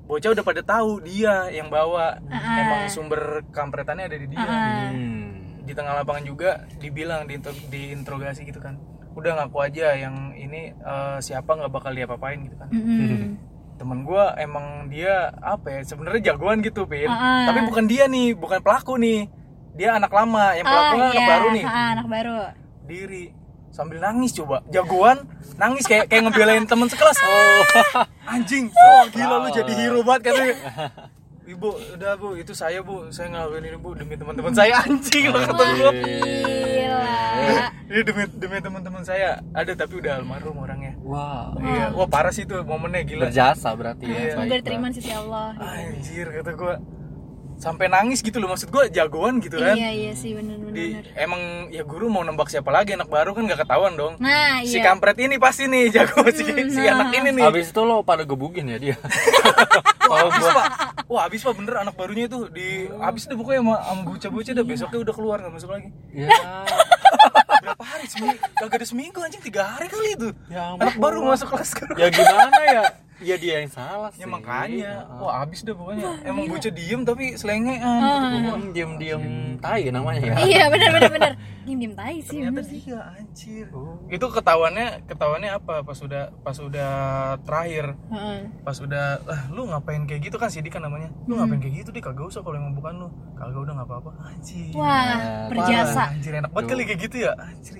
[SPEAKER 1] bocah udah pada tahu dia yang bawa
[SPEAKER 2] Ah.
[SPEAKER 1] emang sumber kampretannya ada di dia
[SPEAKER 2] Ah.
[SPEAKER 3] Hmm.
[SPEAKER 1] di tengah lapangan juga dibilang di diinterogasi gitu kan udah ngaku aja yang ini eh, siapa nggak bakal diapa-apain gitu kan
[SPEAKER 2] Mm-mm.
[SPEAKER 1] temen gua emang dia apa ya sebenarnya jagoan gitu pin
[SPEAKER 2] Ah.
[SPEAKER 1] tapi bukan dia nih bukan pelaku nih dia anak lama yang
[SPEAKER 2] Ah,
[SPEAKER 1] pelaku kan anak
[SPEAKER 2] iya.
[SPEAKER 1] baru nih
[SPEAKER 2] Ah, anak baru.
[SPEAKER 1] diri sambil nangis coba jagoan nangis kayak kayak ngebelain temen sekelas
[SPEAKER 3] Oh. [LAUGHS]
[SPEAKER 1] anjing oh gila lu jadi hero banget katanya [LAUGHS] ibu udah bu itu saya bu saya ngelakuin ini bu demi teman-teman saya anjing lo kata gua
[SPEAKER 2] Gila.
[SPEAKER 1] ini demi demi teman-teman saya ada tapi udah almarhum orangnya
[SPEAKER 3] Wah.
[SPEAKER 1] iya wah parah sih tuh momennya gila
[SPEAKER 3] Berjasa berarti ya.
[SPEAKER 1] Iya.
[SPEAKER 2] Semoga diterima
[SPEAKER 3] Pak.
[SPEAKER 2] di sisi Allah.
[SPEAKER 1] anjir kata gua sampai nangis gitu loh. Maksud gua jagoan gitu kan.
[SPEAKER 2] Iya iya sih benar
[SPEAKER 1] di
[SPEAKER 2] benar.
[SPEAKER 1] emang ya guru mau nembak siapa lagi? Anak baru kan gak ketahuan dong.
[SPEAKER 2] Nah
[SPEAKER 1] si
[SPEAKER 2] iya. Hmm,
[SPEAKER 1] kampret ini pasti nih [LAUGHS] jago si, si anak ini nih.
[SPEAKER 3] Habis itu lo pada gebugin ya dia. [LAUGHS]
[SPEAKER 1] Wah, habis pak. Wah habis pak. Bener anak barunya itu di habis deh pokoknya sama, sama bocah-bocah dah besoknya udah keluar nggak masuk lagi.
[SPEAKER 3] Ya. [LAUGHS]
[SPEAKER 1] berapa hari? Seminggu kagak ada seminggu anjing. Tiga hari kali itu.
[SPEAKER 3] Ya
[SPEAKER 1] anak baru masuk kelas kan
[SPEAKER 3] ya gimana ya? Ya dia yang salah sih.
[SPEAKER 1] ya makanya
[SPEAKER 3] Ah.
[SPEAKER 1] wah habis deh pokoknya emang bocah diem tapi selengean
[SPEAKER 3] Hmm, Diem-diem tai namanya ya.
[SPEAKER 2] Iya benar benar benar. Diem diem tai sih
[SPEAKER 1] ternyata
[SPEAKER 2] benar sih.
[SPEAKER 1] dia anjir
[SPEAKER 3] Oh.
[SPEAKER 1] itu ketahuannya ketahuannya apa pas sudah pas sudah terakhir
[SPEAKER 2] Heeh.
[SPEAKER 1] pas udah ah, lu ngapain kayak gitu kan Sidik kan namanya lu ngapain kayak gitu deh kagak usah kalau emang bukan lu kagak udah nggak apa-apa anjir
[SPEAKER 2] Wah
[SPEAKER 3] Parah.
[SPEAKER 2] berjasa.
[SPEAKER 1] anjir enak banget kali kayak gitu ya anjir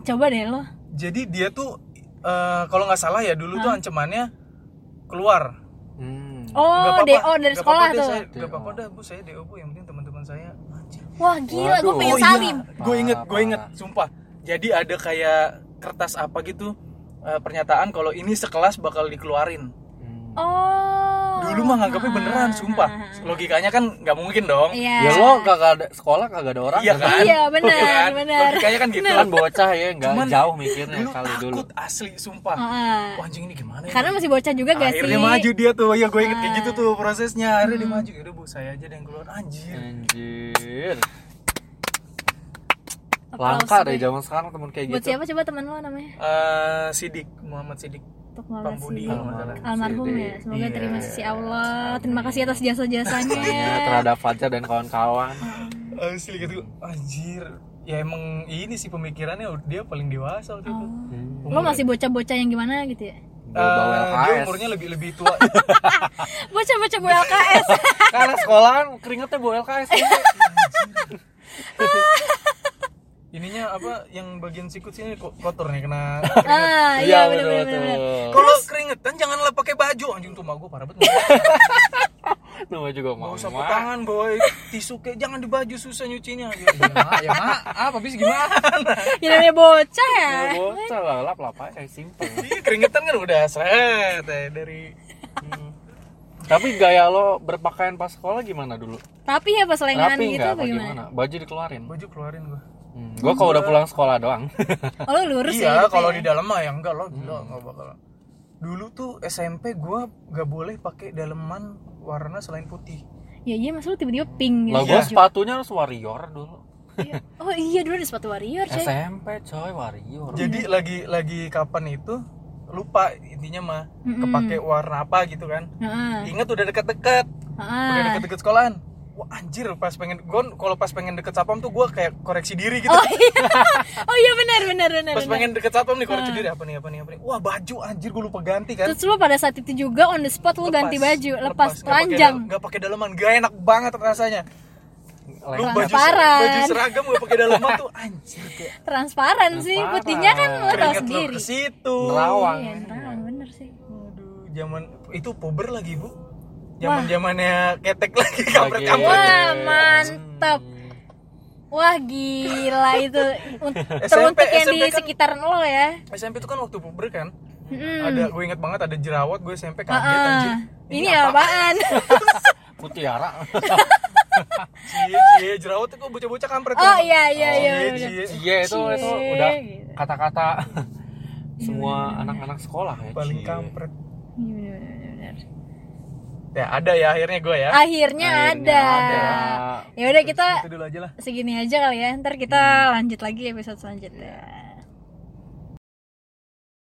[SPEAKER 2] Coba deh lo.
[SPEAKER 1] jadi dia tuh eh, kalau nggak salah ya dulu tuh ancamannya keluar
[SPEAKER 3] Hmm.
[SPEAKER 2] Oh DO dari
[SPEAKER 1] nggak
[SPEAKER 2] sekolah tuh.
[SPEAKER 1] saya, nggak apa-apa dah bu saya DO bu yang penting teman-teman saya anjir
[SPEAKER 2] Wah gila gue pengen
[SPEAKER 1] Oh iya.
[SPEAKER 2] salim.
[SPEAKER 1] gue inget gue inget sumpah jadi ada kayak kertas apa gitu eh, pernyataan kalau ini sekelas bakal dikeluarin
[SPEAKER 3] Hmm.
[SPEAKER 2] Oh.
[SPEAKER 1] Dulu mah nganggapnya beneran sumpah logikanya kan nggak mungkin dong
[SPEAKER 2] Iya.
[SPEAKER 3] Ya lo kagak ada sekolah kagak ada orang
[SPEAKER 1] Iya kan?
[SPEAKER 2] Iya, benar,
[SPEAKER 1] Kan?
[SPEAKER 2] benar.
[SPEAKER 1] Logikanya kan gitu.
[SPEAKER 3] Kan bocah ya nggak jauh mikirnya
[SPEAKER 1] Dulu
[SPEAKER 3] kali dulu.
[SPEAKER 1] takut asli sumpah. Wah, anjing ini gimana ya?
[SPEAKER 2] Karena masih bocah juga gak sih?
[SPEAKER 1] Akhirnya maju dia tuh. Ya gue inget kayak gitu
[SPEAKER 2] Ah.
[SPEAKER 1] tuh prosesnya. Akhirnya
[SPEAKER 2] Hmm.
[SPEAKER 1] dia maju. Yaudah bu, saya aja yang keluar. Anjir.
[SPEAKER 3] Anjir. Langka deh zaman sekarang temen kayak
[SPEAKER 2] Buat
[SPEAKER 3] gitu.
[SPEAKER 2] siapa coba teman lo namanya?
[SPEAKER 1] Eh, Sidik, Muhammad Sidik.
[SPEAKER 2] Untuk
[SPEAKER 1] Pambudi.
[SPEAKER 2] Almarhum ya. Semoga
[SPEAKER 1] Iya.
[SPEAKER 2] terima sisi Allah. Terima kasih atas jasa-jasanya. [LAUGHS]
[SPEAKER 3] Ya, terhadap Fajar dan kawan-kawan.
[SPEAKER 1] Asli gitu. Anjir. Ya emang ini sih pemikirannya dia paling dewasa waktu itu.
[SPEAKER 3] Hmm.
[SPEAKER 2] Lo masih bocah-bocah yang gimana gitu ya?
[SPEAKER 3] Bawa
[SPEAKER 1] Eh, dia umurnya lebih lebih tua. [LAUGHS]
[SPEAKER 2] Bocah-bocah bu LKS. [LAUGHS]
[SPEAKER 3] Karena sekolahan keringetnya bawa LKS.
[SPEAKER 1] Ininya apa yang bagian sikut sini kok kotor nih kena [LAUGHS]
[SPEAKER 2] ah, iya benar benar benar.
[SPEAKER 1] Kalau keringetan janganlah pakai baju anjing tuh mah gue parah banget. [LAUGHS]
[SPEAKER 3] Nama juga mau.
[SPEAKER 1] Mau sapu tangan bawa tisu kayak jangan di baju susah nyucinya. Ya, [LAUGHS] ya, ma, ya ma, apa bis gimana?
[SPEAKER 2] Ya namanya bocah ya.
[SPEAKER 3] Ya bocah lah, lap lap aja simple.
[SPEAKER 1] Iya keringetan kan udah seret ya, dari
[SPEAKER 3] Hmm. Tapi gaya lo berpakaian pas sekolah gimana dulu?
[SPEAKER 2] Tapi ya pas lengan gitu apa gimana?
[SPEAKER 3] gimana? Baju dikeluarin.
[SPEAKER 1] baju keluarin gue.
[SPEAKER 3] Hmm. Gue kalau udah pulang sekolah doang.
[SPEAKER 2] Oh lu lurus
[SPEAKER 1] Iya,
[SPEAKER 2] ya? gitu
[SPEAKER 1] kalau
[SPEAKER 2] ya?
[SPEAKER 1] di dalam mah ya enggak loh, gila enggak bakal. Dulu tuh SMP gue gak boleh pakai daleman warna selain putih.
[SPEAKER 2] Ya iya mas lu tiba-tiba pink gitu.
[SPEAKER 3] Lah gue
[SPEAKER 2] baju.
[SPEAKER 3] sepatunya harus warrior dulu.
[SPEAKER 2] Iya. Oh iya dulu ada sepatu warrior coy.
[SPEAKER 3] SMP coy warrior.
[SPEAKER 1] Jadi lagi lagi kapan itu lupa intinya mah
[SPEAKER 2] Mm-mm.
[SPEAKER 1] kepake warna apa gitu kan.
[SPEAKER 2] Heeh.
[SPEAKER 1] Ingat udah deket-deket,
[SPEAKER 2] Heeh.
[SPEAKER 1] udah deket-deket sekolahan. Wah anjir pas pengen gue kalau pas pengen deket sapam tuh gue kayak koreksi diri gitu.
[SPEAKER 2] Oh iya. Oh iya benar benar benar.
[SPEAKER 1] pas
[SPEAKER 2] benar.
[SPEAKER 1] pengen deket satpam nih koreksi diri apa nih apa nih apa nih wah baju anjir gue lupa ganti kan
[SPEAKER 2] Terus lu pada saat itu juga on the spot lu ganti baju, lepas, telanjang.
[SPEAKER 1] nggak pakai daleman gak enak banget rasanya lu baju
[SPEAKER 2] Transparan.
[SPEAKER 1] baju seragam gak pakai daleman tuh anjir kayak
[SPEAKER 2] Transparan sih,
[SPEAKER 3] Transparan.
[SPEAKER 2] putihnya kan lu tahu
[SPEAKER 1] lu
[SPEAKER 2] sendiri.
[SPEAKER 1] ke situ
[SPEAKER 3] Nerawang.
[SPEAKER 2] Iya, nerawang, bener sih.
[SPEAKER 1] aduh zaman itu puber lagi bu zaman zamannya ketek lagi kampret kampret
[SPEAKER 2] Wah, mantap. Wah gila itu [LAUGHS] teruntuk yang di
[SPEAKER 1] SMP kan-
[SPEAKER 2] sekitaran lo ya.
[SPEAKER 1] SMP itu kan waktu puber kan ada gue inget banget ada jerawat gue SMP kaget
[SPEAKER 2] Ah,
[SPEAKER 1] anjir
[SPEAKER 2] Ini apaan? [LAUGHS]
[SPEAKER 3] Mutiara. [LAUGHS]
[SPEAKER 1] cie cie jerawat itu bocah-bocah kampret
[SPEAKER 2] oh iya iya iya.
[SPEAKER 1] Cie,
[SPEAKER 2] bener.
[SPEAKER 1] cie.
[SPEAKER 3] Iya itu itu udah
[SPEAKER 2] gitu.
[SPEAKER 3] kata-kata semua anak-anak sekolah ya.
[SPEAKER 1] paling kampret
[SPEAKER 2] Iya.
[SPEAKER 1] Ya ada ya akhirnya gue ya
[SPEAKER 2] Akhirnya,
[SPEAKER 3] Akhirnya
[SPEAKER 2] ada.
[SPEAKER 3] ada.
[SPEAKER 2] Ya udah kita
[SPEAKER 1] dulu aja lah
[SPEAKER 2] segini aja kali ya. Ntar kita lanjut lagi episode selanjutnya.